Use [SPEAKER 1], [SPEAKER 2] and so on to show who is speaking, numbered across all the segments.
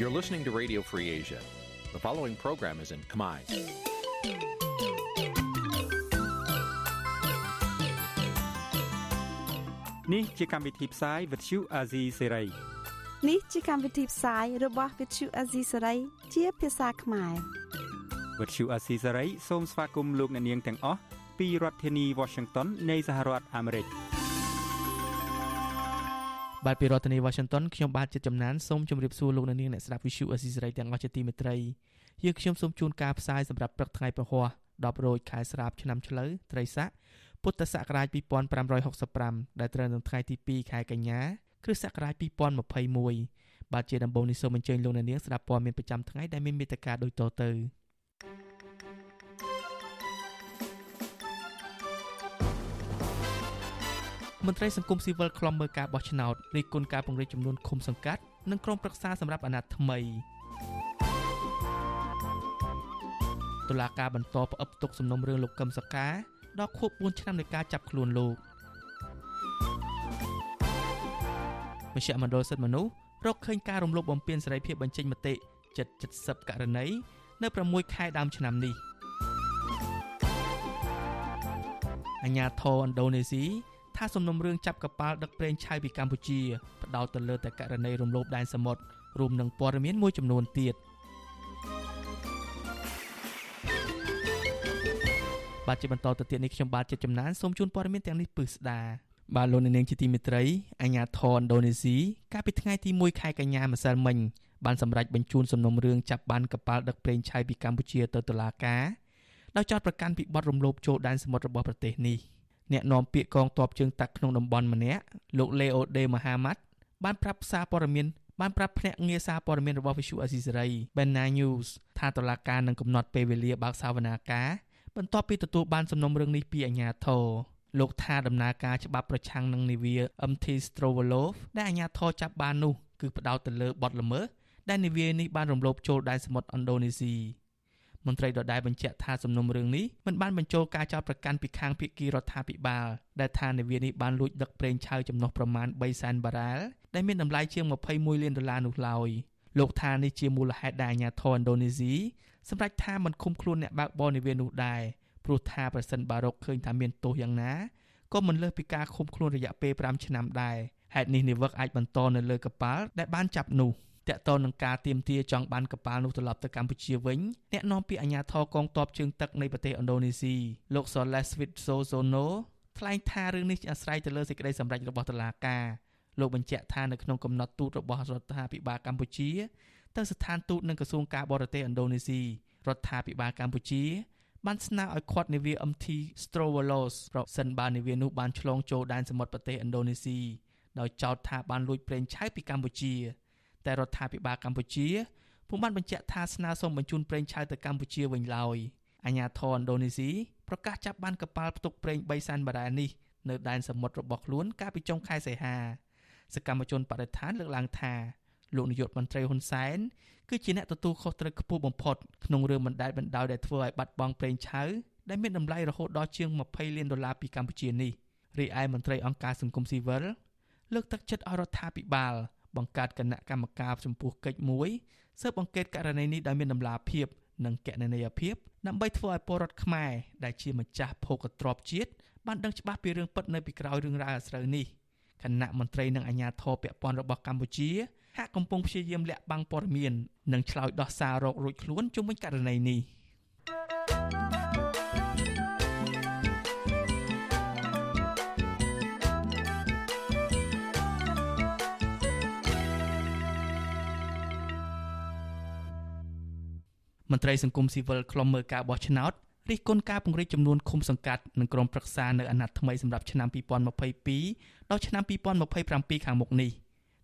[SPEAKER 1] You're listening to Radio Free Asia. The following program is in Khmer.
[SPEAKER 2] នេះជាកម្មវិធីផ្សាយ Vuthu Azizi Serai
[SPEAKER 3] នេះជាកម្មវិធីផ្សាយរបស់ Vuthu Azizi Serai ជាភាសាខ្មែរ
[SPEAKER 2] Vuthu Azizi Serai សូមស្វាគមន៍លោកអ្នកនាងទាំងអស់ពីរដ្ឋធានី Washington នៃសហរដ្ឋអាមេរិក
[SPEAKER 4] បាទពីរដ្ឋធានី Washington ខ្ញុំបាទចិត្តចំណានសូមជម្រាបសួរលោកអ្នកនាងអ្នកស្ដាប់ Vuthu Azizi Serai ទាំងអស់ជាទីមេត្រីយើងខ្ញុំសូមជូនការផ្សាយសម្រាប់ព្រឹកថ្ងៃពហុ10រោចខែស្រាបឆ្នាំឆ្លូវត្រីស័កពុទ្ធសករាជ2565ដែលត្រូវនៅថ្ងៃទី2ខែកញ្ញាគ្រិស្តសករាជ2021បាទជាដំបូងនេះសូមអញ្ជើញលោកអ្នកនាងស្ដាប់ព័ត៌មានប្រចាំថ្ងៃដែលមានមេត្តាដូចតទៅ មន្ត្រីសង្គមស៊ីវិលខ្លំមើលការបោះឆ្នោតរិះគន់ការពង្រីកចំនួនឃុំសង្កាត់និងក្រុមប្រឹក្សាសម្រាប់អាណត្តិថ្មីតុលាការបន្តផ្អឹបទុកសំណុំរឿងលោកកឹមសកាដល់ខួប4ឆ្នាំនៃការចាប់ខ្លួនលោកមជ្ឈមណ្ឌលសិទ្ធិមនុស្សរកឃើញការរំលោភបំពានសេរីភាពបញ្ចេញមតិជិត70ករណីនៅ6ខែដើមឆ្នាំនេះអញ្ញាធរឥណ្ឌូនេស៊ី ថាសំណុំរឿងចាប់កប៉ាល់ដឹកប្រេងឆៅពីកម្ពុជាផ្ដោតទៅលើតែករណីរំលោភដែនសមុទ្ររួមនឹងព័ត៌មានមួយចំនួនទៀត។បាទជាបន្តទៅទៀតនេះខ្ញុំបាទជាចំណានសូមជូនព័ត៌មានទាំងនេះពឹស្ដាបាទលោកនាងជាទីមេត្រីអាញាធរឥណ្ឌូនេស៊ីកាលពីថ្ងៃទី1ខែកញ្ញាម្សិលមិញបានសម្រេចបញ្ជូនសំណុំរឿងចាប់បានកប៉ាល់ដឹកប្រេងឆៅពីកម្ពុជាទៅតុលាការដោយចោទប្រកាន់ពីបទរំលោភចូលដែនសមុទ្ររបស់ប្រទេសនេះ អ្នកនាំពាក្យកងទ័ពជើងទឹកក្នុងតំបន់ម្នាក់លោកលេអូដេម៉ាហាម៉ាត់បានប្រាប់សារព័ត៌មានបានប្រាប់ភ្នាក់ងារសារព័ត៌មានរបស់ Visual Asia Bena News ថាតុលាការនឹងកំណត់ពេលវេលាបើកសវនាការបន្ទាប់ពីទទួលបានសំណុំរឿងនេះពីអាជ្ញាធរលោកថាដំណើរការច្បាប់ប្រឆាំងនឹងនាវា MT Strovolov ដែលអាជ្ញាធរចាប់បាននោះគឺផ្ដោតទៅលើបទល្មើសដែលនាវានេះបានរំលោភចូលដែនសមុទ្រឥណ្ឌូនេស៊ី មន្ត្រីដដែលបញ្ជាក់ថាសំណុំរឿងនេះមិនបានបញ្ចូលការចោទប្រកាន់ពីខាងភាគីរដ្ឋាភិបាលដែលថានាវានេះបានលួចដឹកប្រេងឆៅចំណុះប្រមាណ3សែនបារ៉ែលដែលមានតម្លៃជាង21លានដុល្លារនោះឡើយលោកថានេះជាមូលហេតុដែលអាជ្ញាធរឥណ្ឌូនេស៊ីសម្រេចថាមិនឃុំខ្លួនអ្នកបើកបរនាវានោះដែរព្រោះថាប្រសិនបើរកឃើញថាមានទោសយ៉ាងណាក៏មិនលើសពីការឃុំខ្លួនរយៈពេល5ឆ្នាំដែរហេតុនេះនាវិកអាចបន្តនៅលើកប៉ាល់ដែលបានចាប់នោះ តកតនឹងការទៀមទាចង់បានកប៉ាល់នោះត្រឡប់ទៅកម្ពុជាវិញអ្នកនាំពាក្យអាជ្ញាធរកងទ័ពជើងទឹកនៃប្រទេសឥណ្ឌូនេស៊ីលោក Soles Witsozono ថ្លែងថារឿងនេះអាស្រ័យទៅលើសេចក្តីសម្រេចរបស់តុលាការលោកបញ្ជាក់ថានៅក្នុងកំណត់ទូតរបស់រដ្ឋាភិបាលកម្ពុជាទៅស្ថានទូតនិងក្រសួងការបរទេសឥណ្ឌូនេស៊ីរដ្ឋាភិបាលកម្ពុជាបានស្នើឲ្យឃាត់នាវា MT Strovolos ប្រសិនបើនាវានោះបានឆ្លងចូលដែនសមុទ្រប្រទេសឥណ្ឌូនេស៊ីដោយចោទថាបានលួចប្រេងឆៅពីកម្ពុជា តែរដ្ឋាភិបាលកម្ពុជាពុំបានបញ្ជាក់ថាស្នើសុំបញ្ជូនប្រេងឆៅទៅកម្ពុជាវិញឡើយអាញាធរឥណ្ឌូនេស៊ីប្រកាសចាប់បានកប៉ាល់ផ្ទុកប្រេង3សែនបារ៉ែលនេះនៅដែនសមុទ្ររបស់ខ្លួនកាលពីចុងខែសីហាសកម្មជនបដិឋានលើកឡើងថាលោកនាយកមន្ត្រីហ៊ុនសែនគឺជាអ្នកទទួលខុសត្រូវខ្ពស់បំផុតក្នុងរឿងបណ្តែតបណ្ដោយដែលធ្វើឲ្យបាត់បង់ប្រេងឆៅដែលមានតម្លៃរហូតដល់ជាង20លានដុល្លារពីកម្ពុជានេះរីឯមន្ត្រីអង្គការសង្គមស៊ីវិលលើកទឹកចិត្តឲ្យរដ្ឋាភិបាល បង្កើតគណៈកម្មការចំពោះកិច្ចមួយស៊ើបអង្កេតករណីនេះដោយមានតម្លាភាពនិងកណន័យភាពដើម្បីធ្វើឲ្យពលរដ្ឋខ្មែរដែលជាម្ចាស់ភោគទ្រព្យជាតិបានដឹងច្បាស់ពីរឿងពិតនៅពីក្រោយរឿងរ៉ាវអាស្រូវនេះគណៈមន្ត្រីនិងអាជ្ញាធរពាក់ព័ន្ធរបស់កម្ពុជាហាក់កំពុងព្យាយាមលាក់បាំងព័ត៌មាននិងឆ្លើយដោះសាររករួចខ្លួនជុំវិញករណីនេះ មន្ត្រីសង្គមស៊ីវិលខ្លំមើលការបោះឆ្នោតរិះគន់ការពង្រីកចំនួនឃុំសង្កាត់និងក្រុមប្រឹក្សានៅអាណត្តិថ្មីសម្រាប់ឆ្នាំ2022ដល់ឆ្នាំ2027ខាងមុខនេះ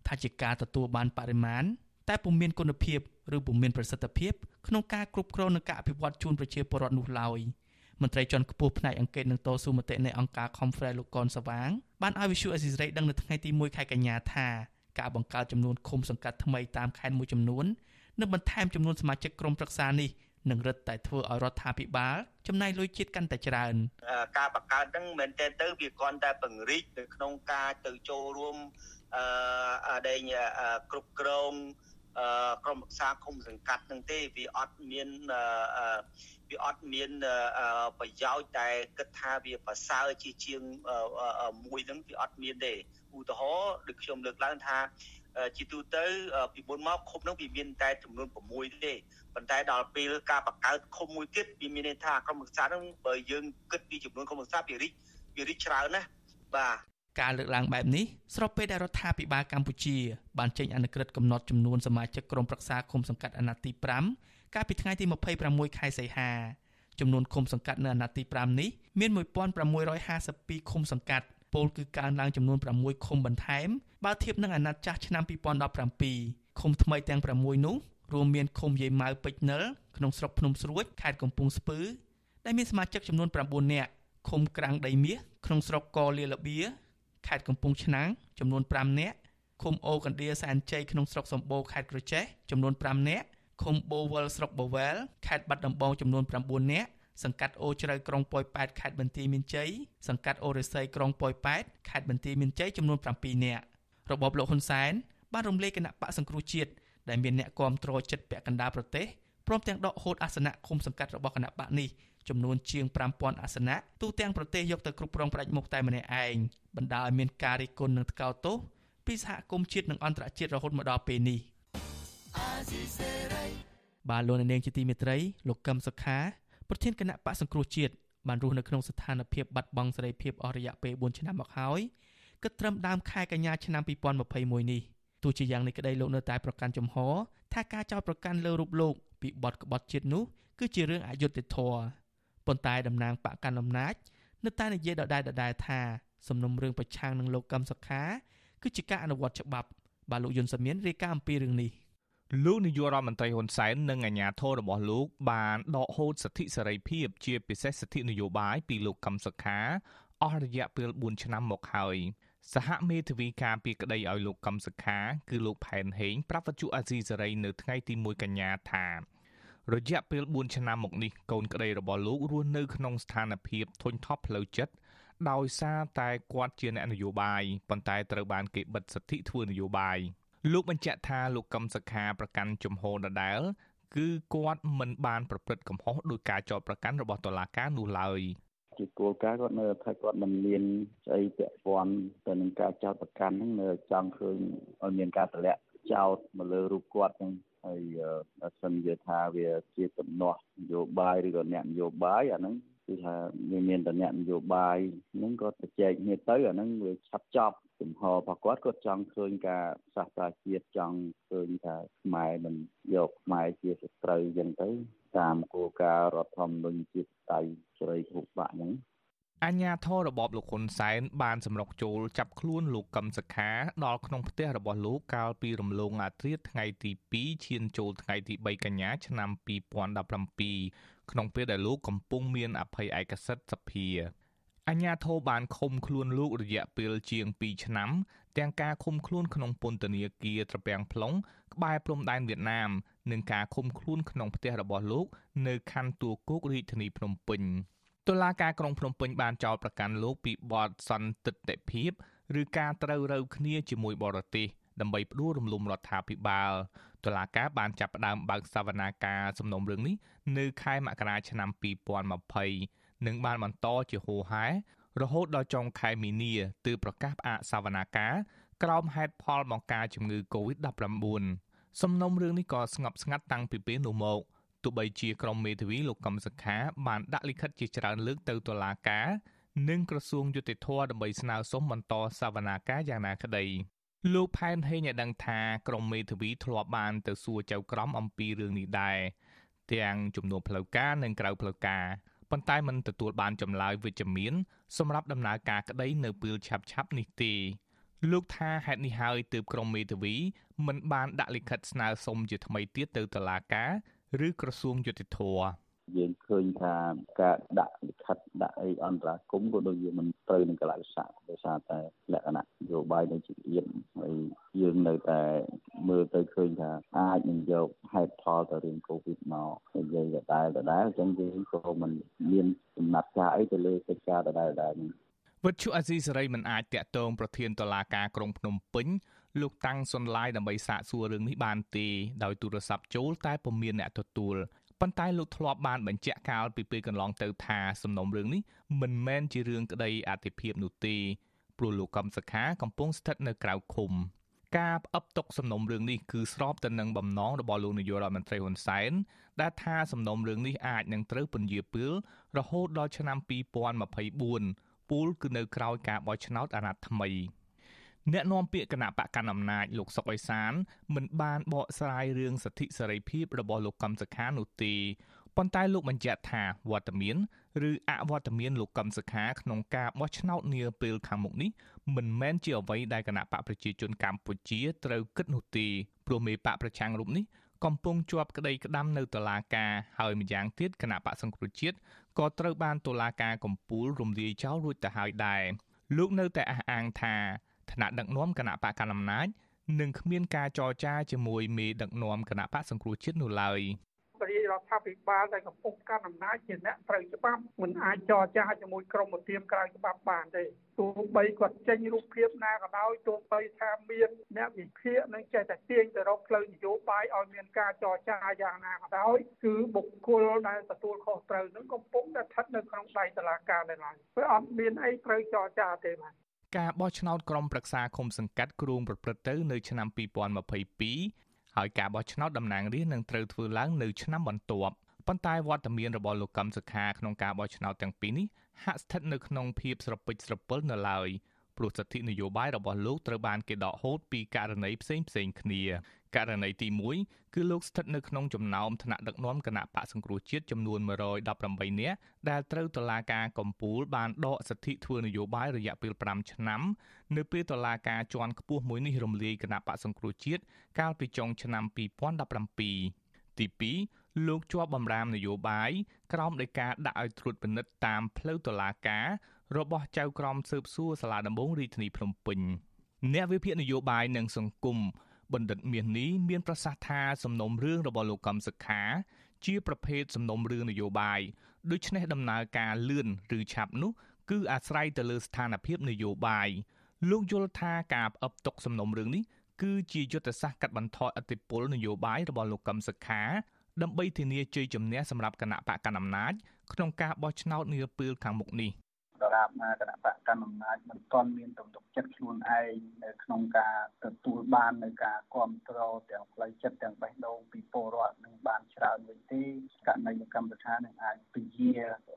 [SPEAKER 4] ថាជាការទទួលបានបរិមាណតែពុំមានគុណភាពឬពុំមានប្រសិទ្ធភាពក្នុងការគ្រប់គ្រងនិងការអភិវឌ្ឍជូនប្រជាពលរដ្ឋនោះឡើយមន្ត្រីជាន់ខ្ពស់ផ្នែកអង្គការនឹងតស៊ូមតិនៃអង្គការ Conference លោកកនសវាងបានឲ្យវិសុអេស៊ីសរ៉ៃដឹងនៅថ្ងៃទី1ខែកញ្ញាថាការបង្កើតចំនួនឃុំសង្កាត់ថ្មីតាមខេត្តមួយចំនួន និងបន្ថែមចំនួនសមាជិកក្រុមប្រឹក្សានេះនឹងរឹតតែធ្វើឲ្យរដ្ឋាភិបាលចំណាយលុយជាតិកាន់តែច្រើន
[SPEAKER 5] ការបង្កើតហ្នឹងមិនមែនទៅវាគ្រាន់តែពង្រីកនៅក្នុងការទៅចូលរួមអឺដែលគ្រប់គ្រងក្រុមប្រឹក្សាគុំសង្កាត់នឹងទេវាអត់មានវាអត់មានប្រយោជន៍តែគិតថាវាប្រសើរជាជាងមួយហ្នឹងវាអត់មានទេឧទាហរណ៍ដូចខ្ញុំលើកឡើងថា ជាទូទៅពីមុនមកឃុំនឹងវាមានតែចំនួន6ទេប៉ុន្តែដល់ពេលការបង្កើតឃុំមួយទៀតវាមានន័យថាក្រុមប្រឹក្សានឹងបើយើងគិតពីចំនួនក្រុមប្រឹក្សាវារីកវារីកច្រើនណាបាទ
[SPEAKER 4] ការលើកឡើងបែបនេះស្របពេលដែលរដ្ឋាភិបាលកម្ពុជាបានចេញអនុក្រឹត្យកំណត់ចំនួនសមាជិកក្រុមប្រឹក្សាឃុំសង្កាត់អាណត្តិទី5កាលពីថ្ងៃទី26ខែសីហាចំនួនឃុំសង្កាត់នៅអាណត្តិទី5នេះមាន1652ឃុំសង្កាត់ពលគឺកើនឡើងចំនួន6ឃុំបន្ថែម បើធៀបនឹងអាណត្តិចាស់ឆ្នាំ2017ឃុំថ្មីទាំង6នោះរួមមានឃុំយាយម៉ៅពេជ្រនិលក្នុងស្រុកភ្នំស្រួចខេត្តកំពង់ស្ពឺដែលមានសមាជិកចំនួន9នាក់ឃុំក្រាំងដីមាសក្នុងស្រុកកលាលបៀខេត្តកំពង់ឆ្នាំងចំនួន5នាក់ឃុំអូកណ្ដៀសែនជ័យក្នុងស្រុកសម្បូរខេត្តក្រចេះចំនួន5នាក់ឃុំបូវលស្រុកបវែលខេត្តបាត់ដំបងចំនួន9នាក់សង្កាត់អូជ្រៅក្រុងប៉ោយប៉ែតខេត្តបន្ទាយមានជ័យសង្កាត់អូរិស័យក្រុងប៉ោយប៉ែតខេត្តបន្ទាយមានជ័យចំនួន7នាក់ របបលោកហ៊ុនសែនបានរំលាយគណៈបកសង្គ្រោះជាតិដែលមានអ្នកគាំទ្រចិត្តពាក់កណ្ដាលប្រទេសព្រមទាំងដកហូតអាសនៈឃុំសង្កាត់របស់គណៈបកនេះចំនួនជាង5000អាសនៈទូទាំងប្រទេសយកទៅគ្រប់គ្រងផ្ដាច់មុខតែម្នាក់ឯងបណ្ដាលឲ្យមានការរិះគន់និងថ្កោលទោសពីសហគមន៍ជាតិនិងអន្តរជាតិរហូតមកដល់ពេលនេះបាទលោកនាងជាទីមេត្រីលោកកឹមសុខាប្រធានគណៈបកសង្គ្រោះជាតិបានរស់នៅក្នុងស្ថានភាពបាត់បង់សេរីភាពអស់រយៈពេល4ឆ្នាំមកហើយ គិតត្រឹមដើមខែកញ្ញាឆ្នាំ2021នេះទោះជាយ៉ាងនេះក្តីលោកនៅតែប្រកាន់ជំហរថាការចោទប្រកាន់លើរូបលោកពីបទក្បត់ជាតិនោះគឺជារឿងអយុត្តិធម៌ប៉ុន្តែតំណាងបកកណ្ដាលអំណាចនៅតែនិយាយដដែលដដែលថាសំណុំរឿងប្រឆាំងនឹងលោកកឹមសុខាគឺជាការអនុវត្តច្បាប់បាទលោកយុនសាមៀនរាយការណ៍អំពីរឿងនេះ
[SPEAKER 1] លោកនាយករដ្ឋមន្ត្រីហ៊ុនសែននិងអាជ្ញាធររបស់លោក បានដកហូតសិទ្ធិសេរីភាពជាពិសេសសិទ្ធិនយោបាយពីលោកកឹមសុខាអស់រយៈពេល4ឆ្នាំមកហើយ សហមេធាវីការពីក្តីឲ្យលោកកឹមសុខាគឺលោកផែនហេងប្រាប់វិទ្យុអាស៊ីសេរីនៅថ្ងៃទី1កញ្ញាថារយៈពេល4ឆ្នាំមកនេះកូនក្តីរបស់លោករស់នៅក្នុងស្ថានភាពធុញថប់ផ្លូវចិត្តដោយសារតែគាត់ជាអ្នកនយោបាយប៉ុន្តែត្រូវបានគេបិទសិទ្ធិធ្វើនយោបាយលោកបញ្ជាក់ថាលោកកឹមសុខាប្រកាន់ជំហរដដែលគឺគាត់មិនបានប្រព្រឹត្តកំហុសដោយការចោទប្រកាន់របស់តុលាការនោះឡើយ
[SPEAKER 6] ជាគោលការណ៍គាត់នៅថាគាត់មិនមានស្អីពាក់ព័ន្ធទៅនឹងការចោទប្រកាន់ហ្នឹងនៅចង់ឃើញឲ្យមានការតម្លាក់ចោទមកលើរូបគាត់ហ្នឹងហើយបើសិនជាថាវាជាដំណោះនយោបាយឬក៏អ្នកនយោបាយអាហ្នឹង គឺថាវាមានតំណែងនយោបាយហ្នឹងក៏ទៅចែកគ្នាទៅអាហ្នឹងវាឆាប់ចប់ចំហរបស់គាត់គាត់ចង់ឃើញការសាសនាជាតិចង់ឃើញថាខ្មែរមិនយកខ្មែរជាសត្រូវអញ្ចឹងទៅតាមគោលការណ៍រដ្ឋធម្មនុញ្ញជាតិតៃសេរីភូបាក់ហ្នឹង
[SPEAKER 1] អញ្ញាធររបបលោកហ៊ុនសែនបានសម្រុកចូលចាប់ខ្លួនលោកកឹមសខាដល់ក្នុងផ្ទះរបស់លោកកាលពីរំលងអាធ្រាត្រថ្ងៃទី2ឈានចូលថ្ងៃទី3កញ្ញាឆ្នាំ2017 ក្នុងពេលដែលលោកកំពុងមានអភ័យឯកសិទ្ធិសភាអញ្ញាធរបានឃុំខ្លួនលោករយៈពេលជាង2ឆ្នាំទាំងការឃុំខ្លួនក្នុងពន្ធនាគារត្រពាំង plong ក្បែរព្រំដែនវៀតណាមនិងការឃុំខ្លួនក្នុងផ្ទះរបស់លោកនៅខណ្ឌទួលគោករាជធានីភ្នំពេញតុលាការក្រុងភ្នំពេញបានចោទប្រកាន់លោកពីបទសន្តិទិភាពឬការត្រូវរើគ្នាជាមួយបរទេសដើម្បីផ្ដួលរំលំរដ្ឋាភិបាល តុលាការបានចាប់ផ្ដើមបើកសវនាការសំណុំរឿងនេះនៅខែមករាឆ្នាំ2020និងបានបន្តជាហូរហែរហូតដល់ចុងខែមីនាទើបប្រកាសផ្អាកសវនាការក្រោមហេតុផលបង្ការជំងឺ Covid-19 សំណុំរឿងនេះក៏ស្ងប់ស្ងាត់តាំងពីពេលនោះមកទោះបីជាក្រុមមេធាវីលោកកឹមសុខាបានដាក់លិខិតជាច្រើនលើកទៅតុលាការនិងក្រសួងយុតិធធដើម្បីស្នើសុំបន្តសវនាការយ៉ាងណាក្តី លោកផែនហេងឲ្យដឹងថាក្រុមមេធាវីធ្លាប់បានទៅសួរចៅក្រមអំពីរឿងនេះដែរទាំងជំនួបផ្លូវការនិងក្រៅផ្លូវការប៉ុន្តែមិនទទួលបានចម្លើយវិជ្ជមានសម្រាប់ដំណើរការក្តីនៅពេលឆាប់ឆាប់នេះទេលោកថាហេតុនេះហើយទើបក្រុមមេធាវីមិនបានដាក់លិខិតស្នើសុំជាថ្មីទៀតទៅតុលាការ ឬក្រសួងយុតិធធ
[SPEAKER 6] យើងឃើញថាការដាក់លិខិតដាក់អីអន្តរាគមក៏ដូចជាមិនត្រូវនឹងកលៈទេសៈដោយសារតែលក្ខណៈនយោបាយនៅជាតិហើយយើងនៅតែមើលទៅឃើញថាអាចនឹងយកហេតុផលទៅរឿងកូវីដមកនិយាយដដែលដដែលអញ្ចឹងយើងក៏មិនមានចំណាត់ការអីទៅលើកិច្ចការដដែលដដែលនេះ
[SPEAKER 1] វិទ្យុអាស៊ីសេរីមិនអាចតាក់ទងប្រធានតុលាការក្រុងភ្នំពេញលោកតាំងសុនឡាយដើម្បីសាកសួររឿងនេះបានទេដោយទូរស័ព្ទចូលតែពុំមានអ្នកទទួល ប៉ុន្តែលោកធ្លាប់បានបញ្ជាក់កាលពីពេលកន្លងទៅថាសំណុំរឿងនេះមិនមែនជារឿងក្តីអធិភាពនោះទេព្រោះលោកកំសខាកំពុងស្ថិតនៅក្រៅឃុំការផ្អឹបទុកសំណុំរឿងនេះគឺស្របទៅនឹងបំណងរបស់លោកនាយករដ្ឋមន្ត្រីហ៊ុនសែនដែលថាសំណុំរឿងនេះអាចនឹងត្រូវពន្យាពេលរហូតដល់ឆ្នាំ2024ពូលគឺនៅក្រោយការបោះឆ្នោតអាណត្តិថ្មី អ្នកនាំពាក្យគណៈបកកណ្ដាលអំណាចលោកសុកអេសានមិនបានបកស្រាយរឿងសិទ្ធិសេរីភាពរបស់លោកកឹមសុខានោះទេប៉ុន្តែលោកបញ្ជាក់ថាវត្តមានឬអវត្តមានលោកកឹមសុខាក្នុងការបោះឆ្នោតនាពេលខាងមុខនេះមិនមែនជាអ្វីដែលគណៈបកប្រជាជនកម្ពុជាត្រូវគិតនោះទេព្រោះមេបកប្រឆាំងរូបនេះកំពុងជាប់ក្តីក្តាំនៅតុលាការហើយម្យ៉ាងទៀតគណៈបកសង្គ្រោះជាតិក៏ត្រូវបានតុលាការកំពូលរំលាយចោលរួចទៅហើយដែរលោកនៅតែអះអាងថា ថ្នាក់ដឹកនាំគណៈបកកណ្ដាលអំណាចនឹងគ្មានការចរចាជាមួយមេដឹកនាំគណៈបកសង្គ្រោះជាតិនោះឡើយ
[SPEAKER 7] រាជរដ្ឋាភិបាលដែលកំពុងកាន់អំណាចជាអ្នកត្រូវច្បាប់មិនអាចចរចាជាមួយក្រមឧទាមក្រៅច្បាប់បានទេទោះបីគាត់ចេញរូបភាពណាក៏ដោយទោះបីថាមានអ្នកវិភាគនឹងចេះតែទាញទៅរកផ្លូវនយោបាយឲ្យមានការចរចាយ៉ាងណាក៏ដោយគឺបុគ្គលដែលទទួលខុសត្រូវនឹងកំពុងតែស្ថិតនៅក្នុងដៃតុលាការនៅឡើយព្រោះអត់មានអីត្រូវចរចាទេបាទ
[SPEAKER 1] ការបោះឆ្នោតក្រុមប្រឹក្សាឃុំសង្កាត់គ្រោងប្រព្រឹត្តទៅនៅឆ្នាំ2022ហើយការបោះឆ្នោតតំណាងរាស្ត្រនឹងត្រូវធ្វើឡើងនៅឆ្នាំបន្ទាប់ប៉ុន្តែវត្តមានរបស់លោកកឹមសុខាក្នុងការបោះឆ្នោតទាំងពីរនេះហាក់ស្ថិតនៅក្នុងភាពស្រពិចស្រពិលនៅឡើយ ព្រោះសិទ្ធិនយោបាយរបស់លោកត្រូវបានគេដកហូតពីករណីផ្សេងផ្សេងគ្នាករណីទី1គឺលោកស្ថិតនៅក្នុងចំណោមថ្នាក់ដឹកនាំគណៈបកសង្គ្រោះជាតិចំនួន118នាក់ដែលត្រូវតុលាការកំពូលបានដកសិទ្ធិធ្វើនយោបាយរយៈពេល5ឆ្នាំនៅពេលតុលាការជាន់ខ្ពស់មួយនេះរំលាយគណៈបកសង្គ្រោះជាតិកាលពីចុងឆ្នាំ2017ទី2លោកជាប់បម្រាមនយោបាយក្រោមដោយការដាក់ឲ្យត្រួតពិនិត្យតាមផ្លូវតុលាការ របស់ចៅក្រមស៊ើបសួរសាលាដំបងរាជធានីភ្នំពេញអ្នកវិភាគនយោបាយនិងសង្គមបណ្ឌិតមាសនេះមានប្រសាសន៍ថាសំណុំរឿងរបស់លោកកំសខា ជាប្រភេទសំណុំរឿងនយោបាយដូច្នេះដំណើរការលឿនឬឆាប់នោះ គឺអាស្រ័យទៅលើស្ថានភាពនយោបាយលោកយល់ថាការផ្អឹបទុកសំណុំរឿងនេះគឺជាយុទ្ធសាស្ត្រកាត់បន្ថយអធិបុលនយោបាយរបស់លោកកឹមសុខាដើម្បីធានាជ័យជំនះសម្រាប់គណៈបកកណ្ដាលអំណាចក្នុងការបោះឆ្នោតនាពេលខាងមុខនេះ។
[SPEAKER 8] ដរាបណាគណៈបកកណ្ដាលអំណាចមិនទាន់មានទំនុកចិត្តខ្លួនឯងនៅក្នុងការទទួលបាននៅការគ្រប់គ្រងទាំងផ្លូវចិត្តទាំងបេះដូងពីពលរដ្ឋនឹងបានច្រើនវិញទេករណីកម្មរដ្ឋានឹងអាចពជា